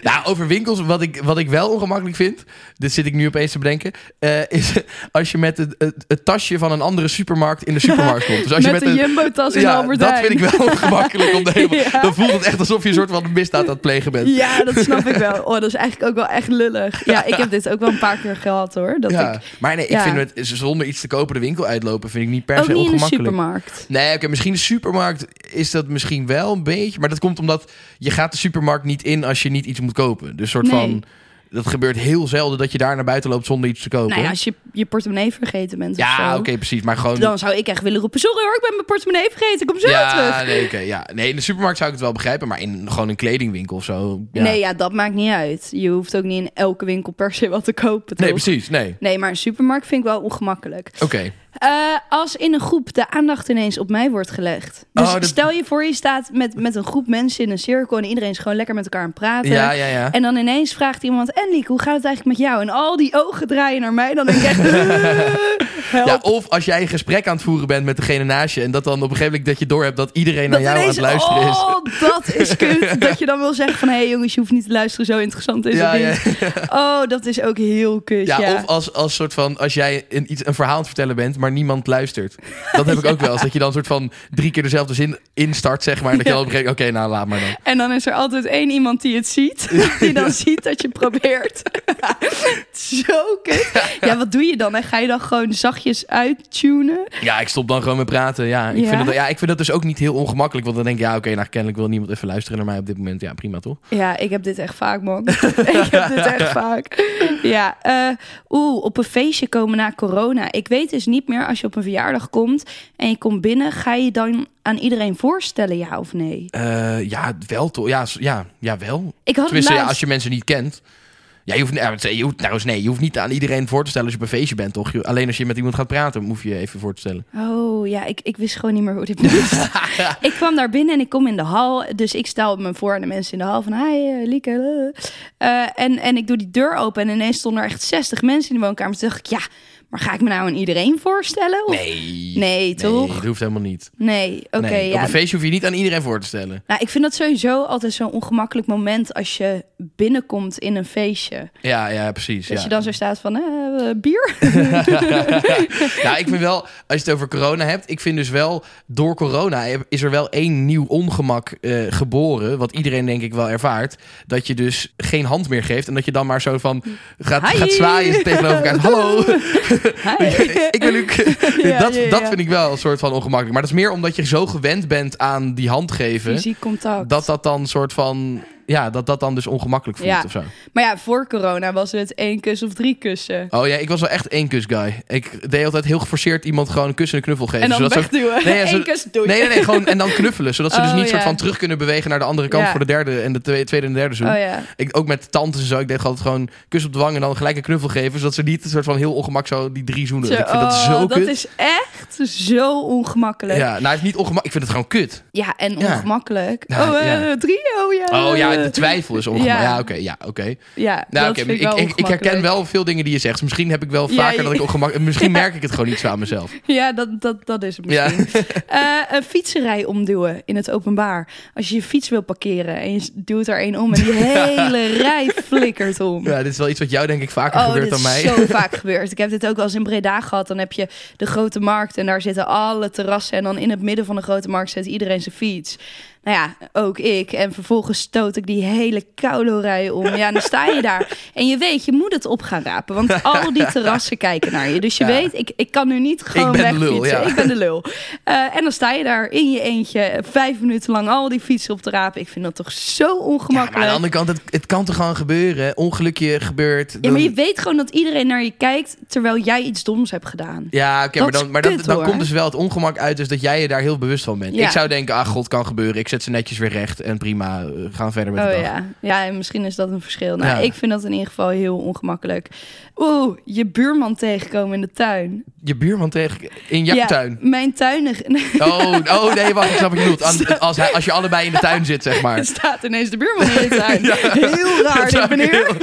Nou, over winkels, wat ik, wat ik wel ongemakkelijk vind... dit zit ik nu opeens te bedenken... eh, is als je met het, het, het tasje van een andere supermarkt in de supermarkt komt. Dus als je met jumbo-tas in Ja, Albert dat vind ik wel ongemakkelijk. Om de hele, Ja. Dan voelt het echt alsof je een soort van misdaad aan het plegen bent. Ja, dat snap ik wel. Oh, dat is eigenlijk ook wel echt lullig. Ja, ik heb dit ook wel een paar keer gehad hoor. Dat Ja, ik maar nee, ik vind het zonder iets te kopen de winkel uitlopen vind ik niet per ook se niet in de ongemakkelijk. supermarkt. Nee, oké, misschien de supermarkt is dat misschien wel een beetje. Maar dat komt omdat je gaat de supermarkt niet in als je niet iets moet kopen. Dus soort Nee. van. Dat gebeurt heel zelden dat je daar naar buiten loopt zonder iets te kopen. Nou ja, als je je portemonnee vergeten bent ja, oké, precies. Maar gewoon. Dan zou ik echt willen roepen, sorry hoor, ik ben mijn portemonnee vergeten. Kom zo ja, terug. nee, ja. nee, in de supermarkt zou ik het wel begrijpen. Maar in gewoon een kledingwinkel of zo. Ja. Nee, ja, dat maakt niet uit. Je hoeft ook niet in elke winkel per se wat te kopen, toch? Nee, precies. Nee. Nee, maar een supermarkt vind ik wel ongemakkelijk. Oké. Eh, als in een groep de aandacht ineens op mij wordt gelegd. Dus Oh, dat- stel je voor, je staat met, met een groep mensen in een cirkel... en iedereen is gewoon lekker met elkaar aan het praten. Ja, ja, ja. En dan ineens vraagt iemand... En Lieke, hoe gaat het eigenlijk met jou? En al die ogen draaien naar mij. Dan denk ik echt... eh. Ja, of als jij een gesprek aan het voeren bent met degene naast je... en dat dan op een gegeven moment dat je doorhebt dat iedereen naar jou aan het luisteren is. Oh, dat is kut. dat je dan wil zeggen van... Hé hey jongens, je hoeft niet te luisteren. Zo interessant is Ja, het niet. Oh, dat is ook heel kut, Ja, ja. of als, als soort van als jij een, iets, een verhaal aan het vertellen bent, maar niemand luistert. Dat heb ik ook wel eens. Dat je dan soort van drie keer dezelfde zin instart, zeg maar. En dat je dan op een gegeven moment, oké, nou laat maar dan. En dan is er altijd één iemand die het ziet. Die dan ziet dat je probeert. Zo kut. Ja, wat doe je dan? En ga je dan gewoon zachtjes uittunen? Ja, ik stop dan gewoon met praten. Ja, ik? Vind, dat, ja, ik vind dat dus ook niet heel ongemakkelijk. Want dan denk ik, ja, oké, nou kennelijk wil niemand even luisteren naar mij op dit moment. Ja, prima toch? Ja, ik heb dit echt vaak, man. ik heb dit echt vaak. Ja, eh, oeh, op een feestje komen na corona. Ik weet dus niet meer als je op een verjaardag komt en je komt binnen, ga je dan aan iedereen voorstellen, ja of nee? Eh, ja, wel toch? Ja, ja, ja, wel. Ik had Tenminste, ja, laatst- als je mensen niet kent. Ja, je hoeft, ja, je hoeft, trouwens, nee, je hoeft niet aan iedereen voor te stellen als je op een feestje bent, toch? Je- Alleen als je met iemand gaat praten, hoef je je even voor te stellen. Oh ja, ik, ik wist gewoon niet meer hoe dit moest. ik kwam daar binnen en ik kom in de hal. Dus ik stel me voor aan de mensen in de hal van... Hi, eh, Lieke. Eh, en, en ik doe die deur open en ineens stonden er echt 60 mensen in de woonkamer. Toen dacht ik, ja, maar ga ik me nou aan iedereen voorstellen? Of- Nee. Nee, toch? Nee, dat hoeft helemaal niet. Nee, oké, nee, ja. Op een feestje hoef je niet aan iedereen voor te stellen. Nou, ik vind dat sowieso altijd zo'n ongemakkelijk moment als je binnenkomt in een feestje. Ja, ja, precies. Dat ja. je dan zo staat van, eh, bier? ja, ik vind wel, als je het over corona hebt, ik vind dus wel, door corona is er wel één nieuw ongemak eh, geboren, wat iedereen denk ik wel ervaart, dat je dus geen hand meer geeft en dat je dan maar zo van gaat, Hi. gaat zwaaien tegenover elkaar. Hallo. ik ben. Ja, dat, ja, ja. dat vind ik wel een soort van ongemakkelijk. Maar dat is meer omdat je zo gewend bent aan die hand geven, Fysiek contact. dat dat dan een soort van ja, dat dat dan dus ongemakkelijk voelt Ja. of zo. Maar ja, voor corona was het één kus of drie kussen. Oh ja, ik was wel echt één kus guy. Ik deed altijd heel geforceerd iemand gewoon een kus en een knuffel geven. En dan zodat ze- wegduwen. Nee, ja, Eén zo- kus, doei. Nee, nee, nee, gewoon en dan knuffelen. Zodat ze dus Oh, niet soort ja. van terug kunnen bewegen naar de andere kant voor de derde en de tweede, en de derde zoen. Oh ja. Ik, ook met tantes en zo. Ik deed altijd gewoon kus op de wang en dan gelijk een knuffel geven. Zodat ze niet een soort van heel ongemak zo die drie zoenen. Zo, ik vind dat oh, zo dat kut. is echt zo ongemakkelijk. Ja, nou, het is niet ongemak. Ik vind het gewoon kut. Ja, en ongemakkelijk. Oh, ja. drie? Oh ja. Oh ja, de twijfel is ongemak. Ja. Ja, oké. ja, oké. Ja, Nou, oké. ik, Ik, wel ik, ik herken ongemakkelijk. wel veel dingen die je zegt. Misschien heb ik wel vaker dat ik ongemak... Misschien merk ik het gewoon niet zo aan mezelf. Ja, dat, dat, dat is het Ja. misschien. Eh, een fietserij omduwen in het openbaar. Als je je fiets wil parkeren en je duwt er één om en die hele rij flikkert om. Ja, dit is wel iets wat jou denk ik vaker Oh, gebeurt dan mij. is zo vaak gebeurd. Ik heb dit ook wel eens in Breda gehad. Dan heb je de grote markt en daar zitten alle terrassen. En dan in het midden van de grote markt zet iedereen zijn fiets. Nou ja, ook ik. En vervolgens stoot ik die hele koulo-rij om. Ja, dan sta je daar. En je weet, je moet het op gaan rapen. Want al die terrassen kijken naar je. Dus je Ja. weet, ik, ik kan nu niet gewoon ben lul, ja. Ik ben de lul. Eh, en dan sta je daar in je eentje vijf minuten lang al die fietsen op te rapen. Ik vind dat toch zo Ja, maar ongemakkelijk. aan de andere kant, het, het kan toch gewoon gebeuren. Ongelukje gebeurt. Ja, maar je weet gewoon dat iedereen naar je kijkt terwijl jij iets doms hebt gedaan. Ja, oké, maar dan, maar dan, kut, dan hoor. komt dus wel het ongemak uit dus dat jij je daar heel bewust van bent. Ik zou denken, ah god, kan gebeuren. Ik zet ze netjes weer recht en prima, eh, gaan verder met de Oh dag. ja. ja, en misschien is dat een verschil. Nou, Ja. ik vind dat in ieder geval heel ongemakkelijk. Oeh, je buurman tegenkomen in de tuin. Je buurman tegen in jouw ja, tuin. Mijn tuin. Oh, oh nee, wacht, ik snap wat je bedoelt. Als, hij, als je allebei in de tuin zit, zeg maar. Er staat ineens de buurman in de tuin. Heel raar, Dat meneer.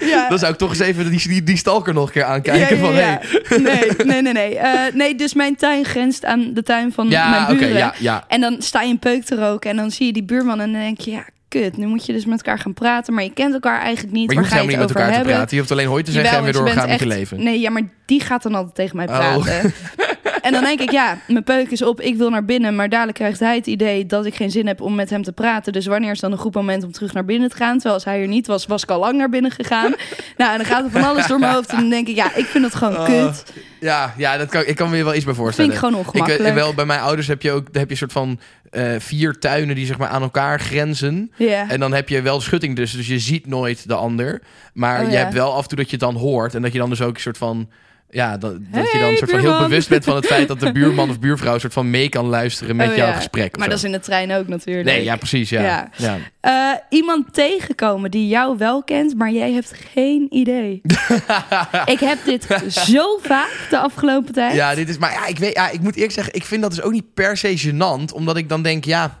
ja. Dan zou ik toch eens even die, die, die stalker nog een keer aankijken. Van, hey. Nee, nee, nee. Nee. Eh, nee, dus mijn tuin grenst aan de tuin van Ja, mijn oké, buren. ja, ja. En dan sta je een peuk te roken en dan zie je die buurman en dan denk je, ja, kut, nu moet je dus met elkaar gaan praten, maar je kent elkaar eigenlijk niet. Maar je Waar hoeft ga je helemaal niet met het elkaar over te hebben? praten. Je hoeft alleen hoi te zeggen en weer doorgaan met je leven. Nee, ja, maar die gaat dan altijd tegen mij Oh. praten. En dan denk ik, ja, mijn peuk is op, ik wil naar binnen. Maar dadelijk krijgt hij het idee dat ik geen zin heb om met hem te praten. Dus wanneer is dan een goed moment om terug naar binnen te gaan? Terwijl als hij er niet was, was ik al lang naar binnen gegaan. nou, en dan gaat er van alles door mijn hoofd. En dan denk ik, ja, ik vind het gewoon Oh, kut. Ja, ja dat kan, ik kan me weer wel iets bij Vind voorstellen. ik gewoon Ik ongemakkelijk. weet wel, bij mijn ouders heb je ook heb je een soort van eh, vier tuinen die zeg maar aan elkaar grenzen. En dan heb je wel schutting dus, dus je ziet nooit de ander. Maar Oh, je ja. hebt wel af en toe dat je het dan hoort. En dat je dan dus ook een soort van... Ja, dat, dat je dan soort van heel bewust bent van het feit dat de buurman of buurvrouw een soort van mee kan luisteren met Oh, jouw ja. gesprek. Maar zo. dat is in de trein ook natuurlijk. Nee, ja, precies. Ja. Ja. Ja. Eh, iemand tegenkomen die jou wel kent, maar jij hebt geen idee. ik heb dit zo vaak de afgelopen tijd. Ja, dit is. Maar ja, ik, weet, ja, ik moet eerlijk zeggen, ik vind dat dus ook niet per se gênant. Omdat ik dan denk, ja.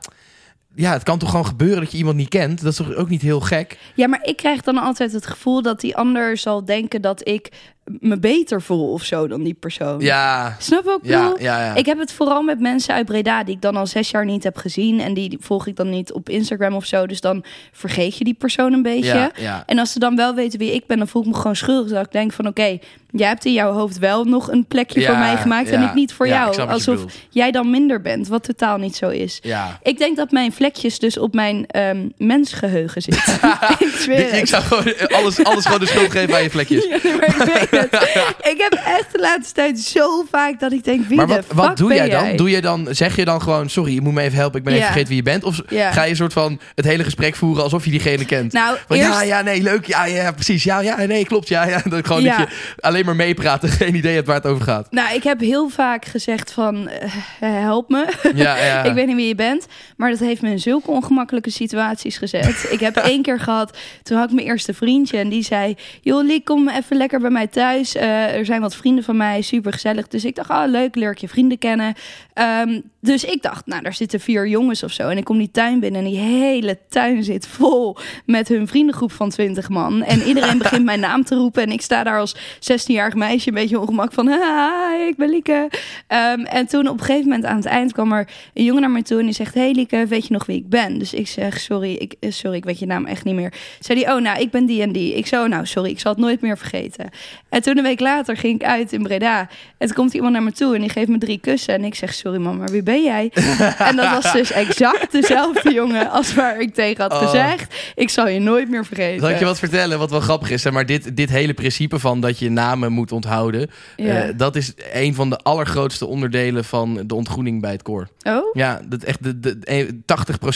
Ja, het kan toch gewoon gebeuren dat je iemand niet kent. Dat is toch ook niet heel gek? Ja, maar ik krijg dan altijd het gevoel dat die ander zal denken dat ik me beter voel of zo dan die persoon. Ja, Snap ook? ja, ja. ja. Ik heb het vooral met mensen uit Breda die ik dan al zes jaar niet heb gezien. En die volg ik dan niet op Instagram of zo. Dus dan vergeet je die persoon een beetje. ja, ja. En als ze dan wel weten wie ik ben, dan voel ik me gewoon schuldig. Dat ik denk van oké, jij hebt in jouw hoofd wel nog een plekje voor mij gemaakt en ik niet voor jou. Alsof jij dan minder bent, wat totaal niet zo is. Ja. Ik denk dat mijn vlekjes dus op mijn ehm, mensgeheugen zitten. ik Ik zou gewoon alles, alles gewoon de schuld geven aan je vlekjes. Ik weet het. Ik heb echt de laatste tijd zo vaak dat ik denk, wie Maar wat, wat doe jij dan? jij? Doe je dan? Zeg je dan gewoon, sorry, je moet me even helpen, ik ben even vergeten wie je bent? Of ga je een soort van het hele gesprek voeren alsof je diegene kent? Nou, Van, eerst... Ja, ja, nee, leuk. Ja, ja, precies. Ja, ja, nee, klopt. Ja, ja. Dat, gewoon dat je alleen maar meepraat en geen idee hebt waar het over gaat. Nou, ik heb heel vaak gezegd van, eh, help me. Ja, ja. Ik weet niet wie je bent, maar dat heeft me in zulke ongemakkelijke situaties gezet. ik heb één keer gehad, toen had ik mijn eerste vriendje en die zei... joh, kom even lekker bij mij thuis. Eh, er zijn wat vrienden van mij, super gezellig. Dus ik dacht, oh leuk, leer ik je vrienden kennen. Ehm, dus ik dacht, nou, daar zitten vier jongens of zo. En ik kom die tuin binnen en die hele tuin zit vol met hun vriendengroep van 20 man. En iedereen begint mijn naam te roepen. En ik sta daar als 16-jarig meisje een beetje ongemak van... Hi, ik ben Lieke. Ehm, en toen op een gegeven moment aan het eind kwam er een jongen naar mij toe... en die zegt, hey Lieke, weet je nog wie ik ben? Dus ik zeg, sorry, ik, eh, sorry, ik weet je naam echt niet meer. Zei hij, oh nou, ik ben die en die. Ik zo, nou sorry, ik zal het nooit meer vergeten. En toen een week later ging ik uit in Breda. En toen komt iemand naar me toe en die geeft me drie kussen. En ik zeg, sorry man, maar wie ben ben jij? en dat was dus exact dezelfde jongen als waar ik tegen had Oh. gezegd. Ik zal je nooit meer vergeten. Zal ik je wat vertellen wat wel grappig is? Zeg maar dit, dit hele principe van dat je namen moet onthouden... Ja. eh, dat is een van de allergrootste onderdelen van de ontgroening bij het koor. oh? Ja, dat echt de, de, de,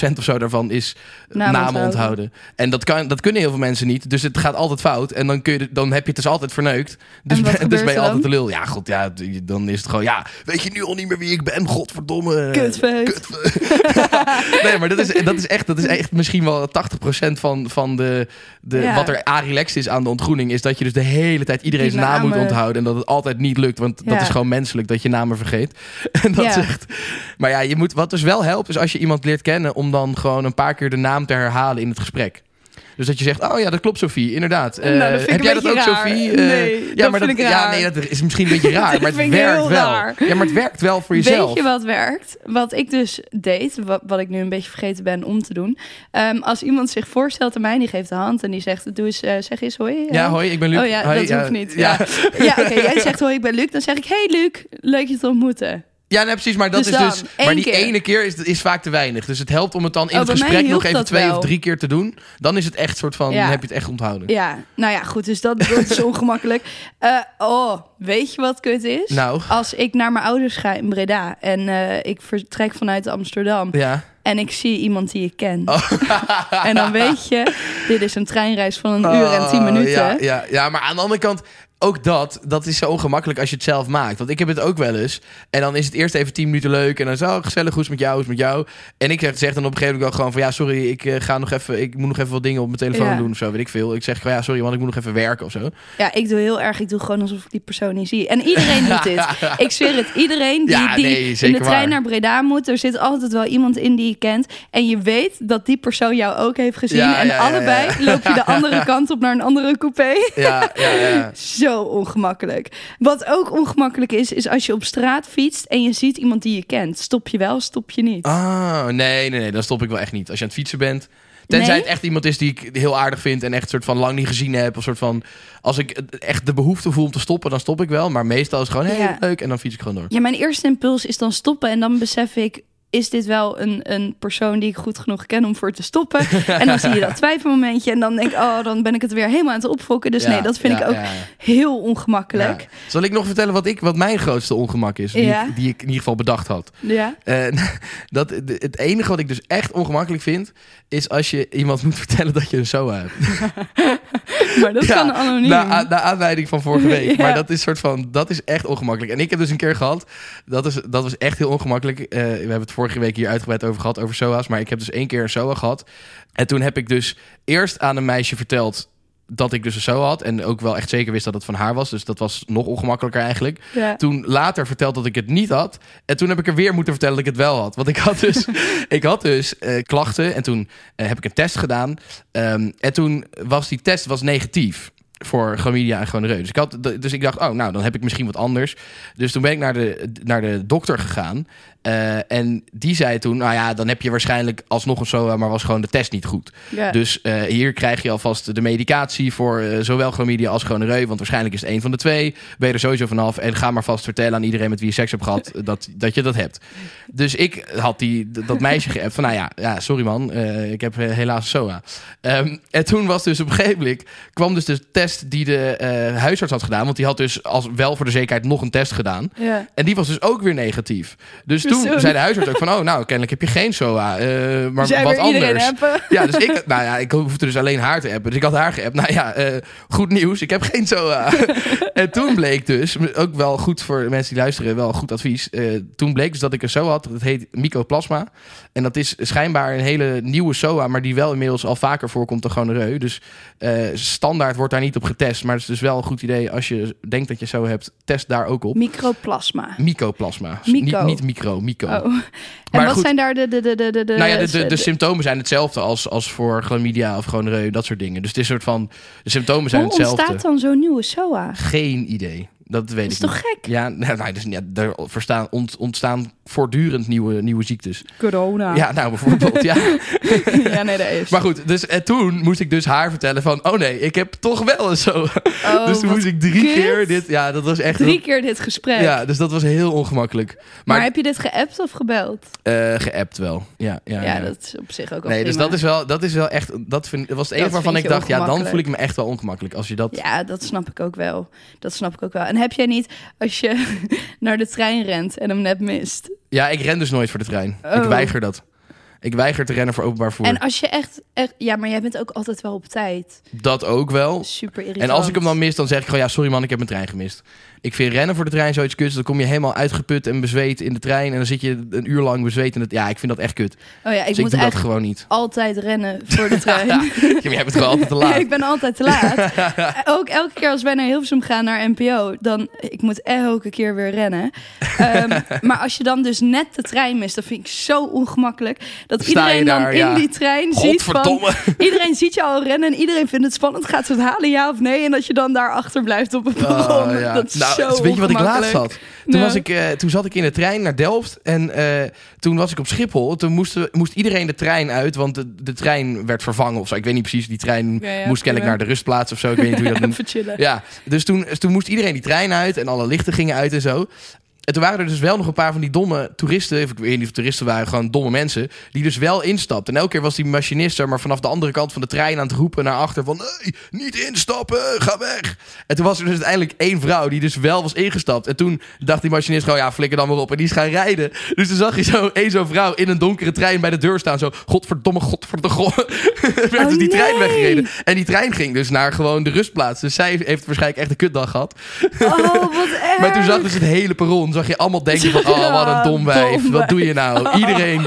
80% of zo daarvan is Namen namen, onthouden. onthouden. En dat, kan, dat kunnen heel veel mensen niet. Dus het gaat altijd fout. En dan, kun je, dan heb je het dus altijd verneukt. Dus, ben- dus ben je altijd de lul. Ja, god, ja, dan is het gewoon... Ja, weet je nu al niet meer wie ik ben? Godverdomme. Kutfeest. Kutfeest. nee, maar dat is, dat is echt, dat is echt misschien wel 80% van, van de, de, Ja. wat er a-relaxed is aan de ontgroening. Is dat je dus de hele tijd iedereen Die zijn naam moet onthouden. En dat het altijd niet lukt. Want dat is gewoon menselijk dat je namen vergeet. En dat Ja. echt... Maar ja, je moet, wat dus wel helpt, is als je iemand leert kennen... om dan gewoon een paar keer de naam te herhalen in het gesprek. Dus dat je zegt, oh ja, dat klopt Sophie, inderdaad. Nou, dat Eh, ik heb jij dat ook, raar. Sophie? Nee, ja, dat maar vind ik Ja, nee, dat is misschien een beetje raar, Dat maar het werkt wel. raar. Ja, maar het werkt wel voor jezelf. Weet je wat werkt? Wat ik dus deed, wat, wat ik nu een beetje vergeten ben om te doen. Ehm, als iemand zich voorstelt aan mij, die geeft de hand en die zegt, doe eens, eh, zeg eens hoi. Ja, hoi, ik ben Luc. Oh ja, Hoi, dat hoeft niet. Ja, Ja, ja oké, jij zegt hoi, ik ben Luc. Dan zeg ik, hey Luc, leuk je te ontmoeten. Ja nee, precies, maar dat Dus is dan, dus... Maar die keer. ene keer is, is vaak te weinig. Dus het helpt om het dan in Oh, het gesprek nog even twee wel. of drie keer te doen. Dan is het echt soort van, Ja. heb je het echt onthouden. Ja, nou ja, goed, dus dat, dat is ongemakkelijk. Eh, oh, weet je wat kut is? Nou, Als ik naar mijn ouders ga in Breda en eh, ik vertrek vanuit Amsterdam ja. en ik zie iemand die ik ken. Oh. En dan weet je, dit is een treinreis van een uur en tien Oh, minuten. Ja, ja, ja, maar aan de andere kant, ook dat, dat is zo ongemakkelijk als je het zelf maakt. Want ik heb het ook wel eens. En dan is het eerst even tien minuten leuk. En dan zo, gezellig, hoe is het met jou, hoe is het met jou? En ik zeg, zeg dan op een gegeven moment wel gewoon van... Ja, sorry, ik, eh, ga nog even, ik moet nog even wat dingen op mijn telefoon Ja. doen of zo, weet ik veel. Ik zeg gewoon, ja, sorry, want ik moet nog even werken of zo. Ja, ik doe heel erg. Ik doe gewoon alsof ik die persoon niet zie. En iedereen doet dit. Ik zweer het. Iedereen die, Ja, die in de trein waar. naar Breda moet, er zit altijd wel iemand in die je kent. En je weet dat die persoon jou ook heeft gezien. Ja, en allebei loop je de andere kant op naar een andere coupé. Ja, ja, ja. Zo ongemakkelijk. Wat ook ongemakkelijk is, is als je op straat fietst en je ziet iemand die je kent. Stop je wel, stop je niet. Ah, nee, nee, nee, dan stop ik wel echt niet. Als je aan het fietsen bent. Tenzij Nee? het echt iemand is die ik heel aardig vind en echt soort van lang niet gezien heb. Of soort van, als ik echt de behoefte voel om te stoppen, dan stop ik wel. Maar meestal is het gewoon, Ja. leuk. En dan fiets ik gewoon door. Ja, mijn eerste impuls is dan stoppen en dan besef ik... Is dit wel een, een persoon die ik goed genoeg ken om voor te stoppen? en dan zie je dat twijfelmomentje. En dan denk ik, oh, dan ben ik het weer helemaal aan het opfokken. Dus Ja, nee, dat vind ja, ik ook ja, heel ongemakkelijk. Zal ik nog vertellen wat, ik, wat mijn grootste ongemak is? Die, Ja. ik, die ik in ieder geval bedacht had. Ja. Eh, dat, het enige wat ik dus echt ongemakkelijk vind... is als je iemand moet vertellen dat je een SOA hebt. Maar dat kan anoniem. Na, a- naar aanleiding van vorige week. Maar dat is soort van, dat is echt ongemakkelijk. En ik heb dus een keer gehad, dat, is, dat was echt heel ongemakkelijk. Eh, we hebben het vorige week hier uitgebreid over gehad, over SOA's. Maar ik heb dus één keer een SOA gehad. En toen heb ik dus eerst aan een meisje verteld dat ik dus een SOA had. En ook wel echt zeker wist dat het van haar was. Dus dat was nog ongemakkelijker eigenlijk. ja. Toen later verteld dat ik het niet had. En toen heb ik er weer moeten vertellen dat ik het wel had. Want ik had dus, ik had dus eh, klachten. En toen eh, heb ik een test gedaan. Ehm, en toen was die test was negatief. Voor chlamydia en gonoreu. Dus ik, had, dus ik dacht, oh, nou, dan heb ik misschien wat anders. Dus toen ben ik naar de, naar de dokter gegaan. Eh, en die zei toen, nou ja, dan heb je waarschijnlijk alsnog een SOA... maar was gewoon de test niet goed. Dus eh, hier krijg je alvast de medicatie voor eh, zowel chlamydia als gonoreu. Want waarschijnlijk is het een van de twee. Ben je er sowieso vanaf. En ga maar vast vertellen aan iedereen met wie je seks hebt gehad... dat, dat je dat hebt. Dus ik had die, dat meisje geappt van... nou ja, ja sorry man, eh, ik heb eh, helaas SOA. Ehm, en toen was dus op een gegeven moment... kwam dus de test die de eh, huisarts had gedaan. Want die had dus als wel voor de zekerheid nog een test gedaan. En die was dus ook weer negatief. Dus toen Zo. zei de huisarts ook van... oh, nou, kennelijk heb je geen SOA. eh, maar wat anders. Ja, dus ik, nou ja, ik hoefde dus alleen haar te appen. Dus ik had haar geappt. Nou ja, eh, goed nieuws. Ik heb geen SOA. en toen bleek dus, ook wel goed voor mensen die luisteren, wel goed advies. eh, toen bleek dus dat ik een SOA had. Dat heet mycoplasma. En dat is schijnbaar een hele nieuwe SOA, maar die wel inmiddels al vaker voorkomt dan gonoreu. Dus eh, standaard wordt daar niet op getest. Maar het is dus wel een goed idee als je denkt dat je zo hebt, test daar ook op. Microplasma. Mycoplasma. Myco. Niet, niet micro, myco. Oh. En Maar wat goed. zijn daar de... de, de, de, de, Nou ja, de, de, de symptomen zijn hetzelfde als, als voor chlamydia of gonoreu, dat soort dingen. Dus het is een soort van, de symptomen zijn Hoe hetzelfde. ontstaat dan zo'n nieuwe SOA? Geen idee. Dat weet Dat ik is toch niet. gek? Ja, nou, nou, dus, ja, er verstaan, ont- ontstaan voortdurend nieuwe, nieuwe ziektes. Corona. Ja, nou bijvoorbeeld, ja. ja, nee, dat is. Maar goed, dus en toen moest ik dus haar vertellen van... oh nee, ik heb toch wel eens zo. Oh, dus toen wat moest ik drie kut. keer dit... Ja, dat was echt... Drie keer dit gesprek. Ja, dus dat was heel ongemakkelijk. maar, Maar, heb je dit geappt of gebeld? eh, geappt wel. Ja, ja, Ja, ja. dat is op zich ook wel Nee, dus dat is wel, dat is wel echt... Dat, vind, dat was het enige waarvan ik dacht... ja, dan voel ik me echt wel ongemakkelijk. Als je dat... Ja, dat snap ik ook wel. Dat snap ik ook wel. En heb jij niet, als je naar de trein rent en hem net mist... Ja, ik ren dus nooit voor de trein. Ik Oh. weiger dat. Ik weiger te rennen voor openbaar vervoer. En als je echt, echt... Ja, maar jij bent ook altijd wel op tijd. Dat ook wel. Super irritant. En als ik hem dan mis, dan zeg ik gewoon... ja, sorry man, ik heb mijn trein gemist. Ik vind rennen voor de trein zoiets kuts. Dan kom je helemaal uitgeput en bezweet in de trein... en dan zit je een uur lang bezweet in het... Ja, ik vind dat echt kut. Oh ja, ik dus moet dat gewoon niet. altijd rennen voor de trein. Ja, jij bent gewoon altijd te laat. ik ben altijd te laat. ook elke keer als wij naar Hilversum gaan naar NPO, dan ik moet elke keer weer rennen. Ehm, maar als je dan dus net de trein mist, dat vind ik zo ongemakkelijk. Dat Sta iedereen dan in ja. die trein ziet van... Iedereen ziet je al rennen en iedereen vindt het spannend. Gaat ze het halen, ja of nee? En dat je dan daar achter blijft op perron. Oh, ja. Dat is nou, zo weet je wat ik laatst had? Toen, Nou. was ik, eh, toen zat ik in de trein naar Delft en eh, toen was ik op Schiphol. Toen moest, moest iedereen de trein uit, want de, de trein werd vervangen of zo. Ik weet niet precies, die trein Ja, ja, moest kennelijk naar de rustplaats of zo. Ik weet niet hoe je dat noemt. Even chillen. Ja, dus toen, toen moest iedereen die trein uit en alle lichten gingen uit en zo. En toen waren er dus wel nog een paar van die domme toeristen, ik weet niet of toeristen waren, gewoon domme mensen, die dus wel instapten. En elke keer was die machinist er maar vanaf de andere kant van de trein aan het roepen naar achter van, nee, niet instappen, ga weg. En toen was er dus uiteindelijk één vrouw die dus wel was ingestapt. En toen dacht die machinist gewoon, ja, flikker dan maar op. En die is gaan rijden. Dus toen zag je zo één zo'n vrouw in een donkere trein bij de deur staan, zo, godverdomme, godverdomme. werd Oh, dus die trein nee. weggereden. En die trein ging dus naar gewoon de rustplaats. Dus zij heeft waarschijnlijk echt een kutdag gehad. Oh, wat erg. Maar toen zag dus het hele perron, zag je allemaal denken van, oh wat een dom wijf, wat doe je nou? Iedereen,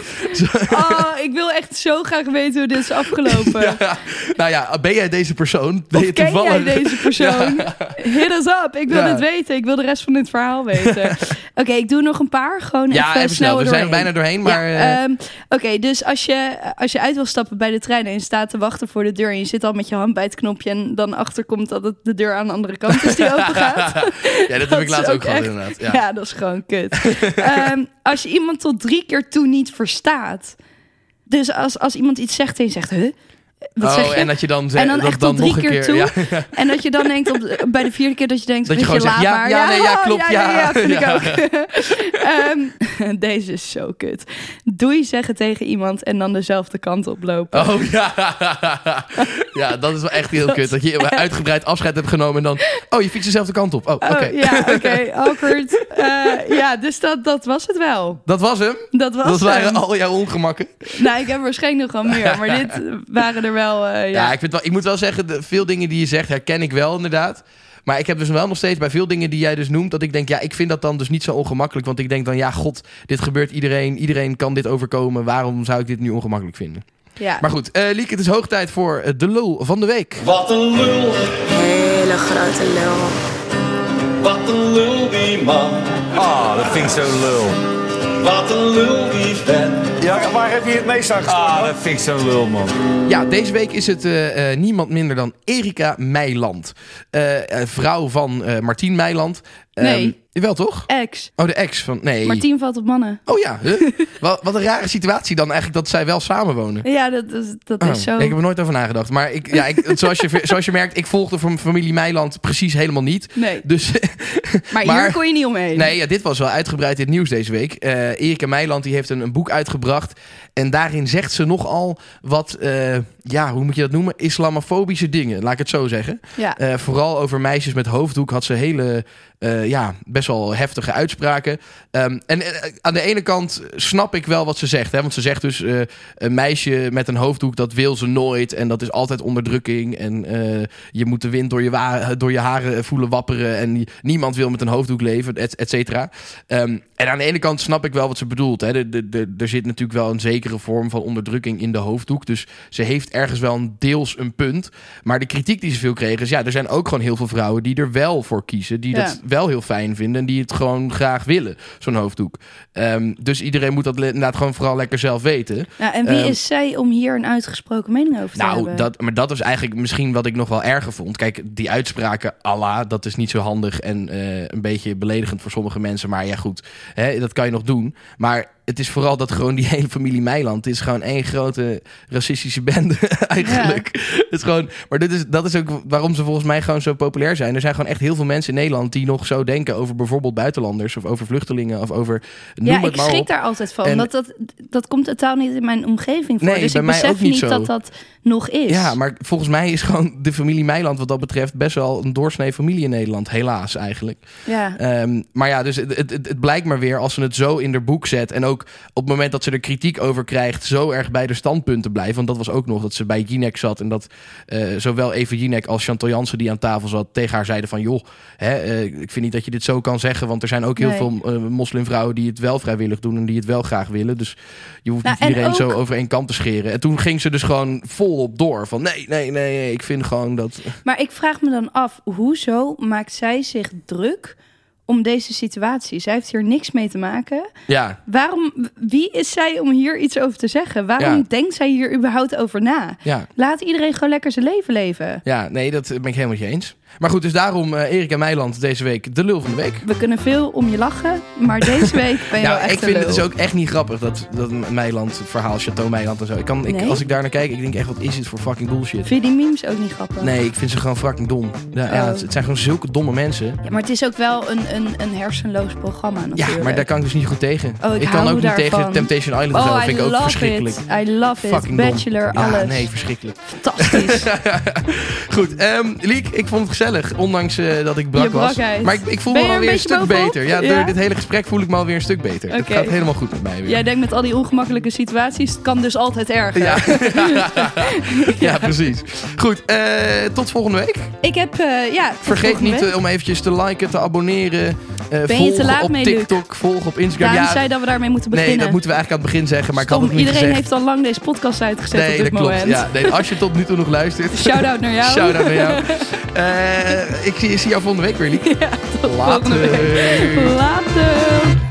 Oh, ik wil echt zo graag weten hoe dit is afgelopen. ja, nou ja, ben jij deze persoon? Ben Of je ken jij deze persoon? Hit us up. Ik wil Ja. dit weten. Ik wil de rest van dit verhaal weten. Oké, ik doe nog een paar. Gewoon Ja, even, even snel. We zijn bijna doorheen, maar... Ja, eh, ehm, Oké, dus als je, als je uit wil stappen bij de trein en je staat te wachten voor de deur en je zit al met je hand bij het knopje en dan achterkomt dat het de deur aan de andere kant is die open gaat. ja, dat heb ik laatst ook ook gehad inderdaad. Ja. Ja. dat is gewoon kut. Ehm, als je iemand tot drie keer toe niet verstaat. Dus als, als iemand iets zegt en je zegt, huh? Wat oh, zeg je? en dat je dan zegt, En dan dat echt dan tot drie nog een keer keer... toe. Ja, En dat je dan denkt, op de- bij de vierde keer dat je denkt, Dat je gewoon zegt, ja, maar. ja, nee, ja, oh, klopt, ja. ja. vind ik ook. Ehm, deze is zo kut. Doei zeggen tegen iemand en dan dezelfde kant oplopen. Oh ja. ja, dat is wel echt heel kut. Dat je een uitgebreid afscheid hebt genomen en dan... Oh, je fietst dezelfde kant op. Oh, oké. Oh, ja, oké, awkward. Eh, ja, dus dat, dat was het wel. Dat was hem. Dat was Dat waren hem. al jouw ongemakken. Nou, ik heb waarschijnlijk nog wel meer, maar dit waren er wel, eh, Ja, ja. ik, vind wel, ik moet wel zeggen, de, veel dingen die je zegt herken ik wel inderdaad. Maar ik heb dus wel nog steeds bij veel dingen die jij dus noemt... dat ik denk, ja, ik vind dat dan dus niet zo ongemakkelijk. Want ik denk dan, ja, god, dit gebeurt iedereen. Iedereen kan dit overkomen. Waarom zou ik dit nu ongemakkelijk vinden? ja. Maar goed, eh Lieke, het is hoog tijd voor eh, de lul van de week. Wat een lul, Hele grote lul. wat een lul die man. Ah, dat vind ik zo lul. Wat een lul die vent. Ja, waar heb je het meest aan Ah, dat vind ik zo lul, man. Ja, deze week is het eh, eh, niemand minder dan Erika Meiland. Eh, eh, vrouw van eh Martien Meiland. Ehm, Nee. Wel toch? Ex. Oh, de ex van... Nee. Martien valt op mannen. Oh ja, huh? wat, wat een rare situatie dan eigenlijk dat zij wel samenwonen. Ja, dat, is dat Oh, is zo. Ik heb er nooit over nagedacht. Maar ik, ja, ik, zoals, je, zoals je merkt, ik volgde van familie Meiland precies helemaal niet. Nee, Dus maar, Maar- hier kon je niet omheen. nee, ja, dit was wel uitgebreid in het nieuws deze week. Eh Erika Meiland die heeft een, een boek uitgebracht. En daarin zegt ze nogal wat, eh, ja, hoe moet je dat noemen? Islamofobische dingen, laat ik het zo zeggen. Ja. Eh, vooral over meisjes met hoofddoek had ze hele, ja, best wel heftige uitspraken. Ehm, en eh, aan de ene kant snap ik wel wat ze zegt. Hè? Want ze zegt dus, eh, een meisje met een hoofddoek, dat wil ze nooit. En dat is altijd onderdrukking. En eh, je moet de wind door je, door je haren voelen wapperen. En nie- niemand wil met een hoofddoek leven, et cetera. Ehm, en aan de ene kant snap ik wel wat ze bedoelt. Hè? De, de, de- er zit natuurlijk wel een zekere vorm van onderdrukking in de hoofddoek. Dus ze heeft ergens wel een deels een punt. Maar de kritiek die ze veel kregen is... ja, er zijn ook gewoon heel veel vrouwen die er wel voor kiezen. Die Ja. dat wel heel fijn vinden. En die het gewoon graag willen, zo'n hoofddoek. Ehm, dus iedereen moet dat inderdaad gewoon vooral lekker zelf weten. Nou, en wie Ehm, is zij om hier een uitgesproken mening over te Nou, hebben? dat, maar dat is eigenlijk misschien wat ik nog wel erger vond. Kijk, die uitspraken Allah, dat is niet zo handig en eh, een beetje beledigend voor sommige mensen. Maar ja, goed. Dat kan je nog doen. Maar het is vooral dat gewoon die hele familie Meiland... is gewoon één grote racistische bende eigenlijk. Het is gewoon, maar dit is, dat is ook waarom ze volgens mij gewoon zo populair zijn. Er zijn gewoon echt heel veel mensen in Nederland... die nog zo denken over bijvoorbeeld buitenlanders... of over vluchtelingen of over... Noem Ja, het ik maar schrik op. daar altijd van. En- dat, dat, dat komt totaal niet in mijn omgeving voor. Nee, dus bij ik mij besef ook niet zo. dat dat nog is. Ja, maar volgens mij is gewoon de familie Meiland wat dat betreft best wel een doorsnee familie in Nederland. Helaas eigenlijk. Ja. Ehm, maar ja, dus het, het, het, het blijkt maar weer als ze het zo in haar boek zet. En ook op het moment dat ze er kritiek over krijgt, zo erg bij de standpunten blijven. Want dat was ook nog dat ze bij Jinek zat. En dat eh, zowel Eva Jinek als Chantal Jansen die aan tafel zat tegen haar zeiden van... joh, hè, eh, ik vind niet dat je dit zo kan zeggen. Want er zijn ook heel Nee. veel eh, moslimvrouwen die het wel vrijwillig doen. En die het wel graag willen. Dus je hoeft Nou, niet en iedereen zo over één kant te scheren. En toen ging ze dus gewoon volop door. Van nee, nee, nee, nee, ik vind gewoon dat... Maar ik vraag me dan af, hoezo maakt zij zich druk om deze situatie? Zij heeft hier niks mee te maken. Ja, Waarom, wie is zij om hier iets over te zeggen? Waarom Ja. denkt zij hier überhaupt over na? ja. Laat iedereen gewoon lekker zijn leven leven. Ja, nee, dat ben ik helemaal met je eens. Maar goed, dus daarom eh Erika Meiland deze week de lul van de week. We kunnen veel om je lachen, maar deze week ben je wel Ja, echt ik vind het dus ook echt niet grappig, dat, dat Meiland, het verhaal Chateau Meiland en zo. Ik kan, ik, Nee? Als ik daar naar kijk, ik denk echt, wat is dit voor fucking bullshit? Vind je die memes ook niet grappig? Nee, ik vind ze gewoon fucking dom. Ja, ja, Oh. het, het zijn gewoon zulke domme mensen. Ja, maar het is ook wel een, een, een hersenloos programma natuurlijk. Ja, maar daar kan ik dus niet goed tegen. Oh, ik kan ook niet tegen Temptation Island en zo. Oh, Dat I vind ik ook verschrikkelijk. it. I love it. Fucking dom. Bachelor, Ja, alles. nee, verschrikkelijk. Fantastisch. Goed, ehm Liek, ik vond het gezellig. Ondanks eh, dat ik brak was. Maar ik, ik voel Ben me er alweer een een stuk bovenop? beter. Ja, door Ja? dit hele gesprek voel ik me alweer een stuk beter. Het gaat helemaal goed met mij weer. Jij denkt met al die ongemakkelijke situaties, het kan dus altijd erger. Ja. ja, precies. Goed, eh, tot volgende week. Ik heb, eh, ja... Vergeet niet week. om eventjes te liken, te abonneren. eh je te laat op mee, Luc? TikTok, volgen op Instagram. Daan Ja, zei dat we daarmee moeten beginnen. nee, dat moeten we eigenlijk aan het begin zeggen, maar ik Stom, had het niet iedereen gezegd. heeft al lang deze podcast uitgezet nee, op dat dit klopt. moment. Ja, nee, als je tot nu toe nog luistert. Shout-out naar jou. Shout-out naar jou. Eh, ik zie, zie jou volgende week weer, Liek. Ja, week Later. Later.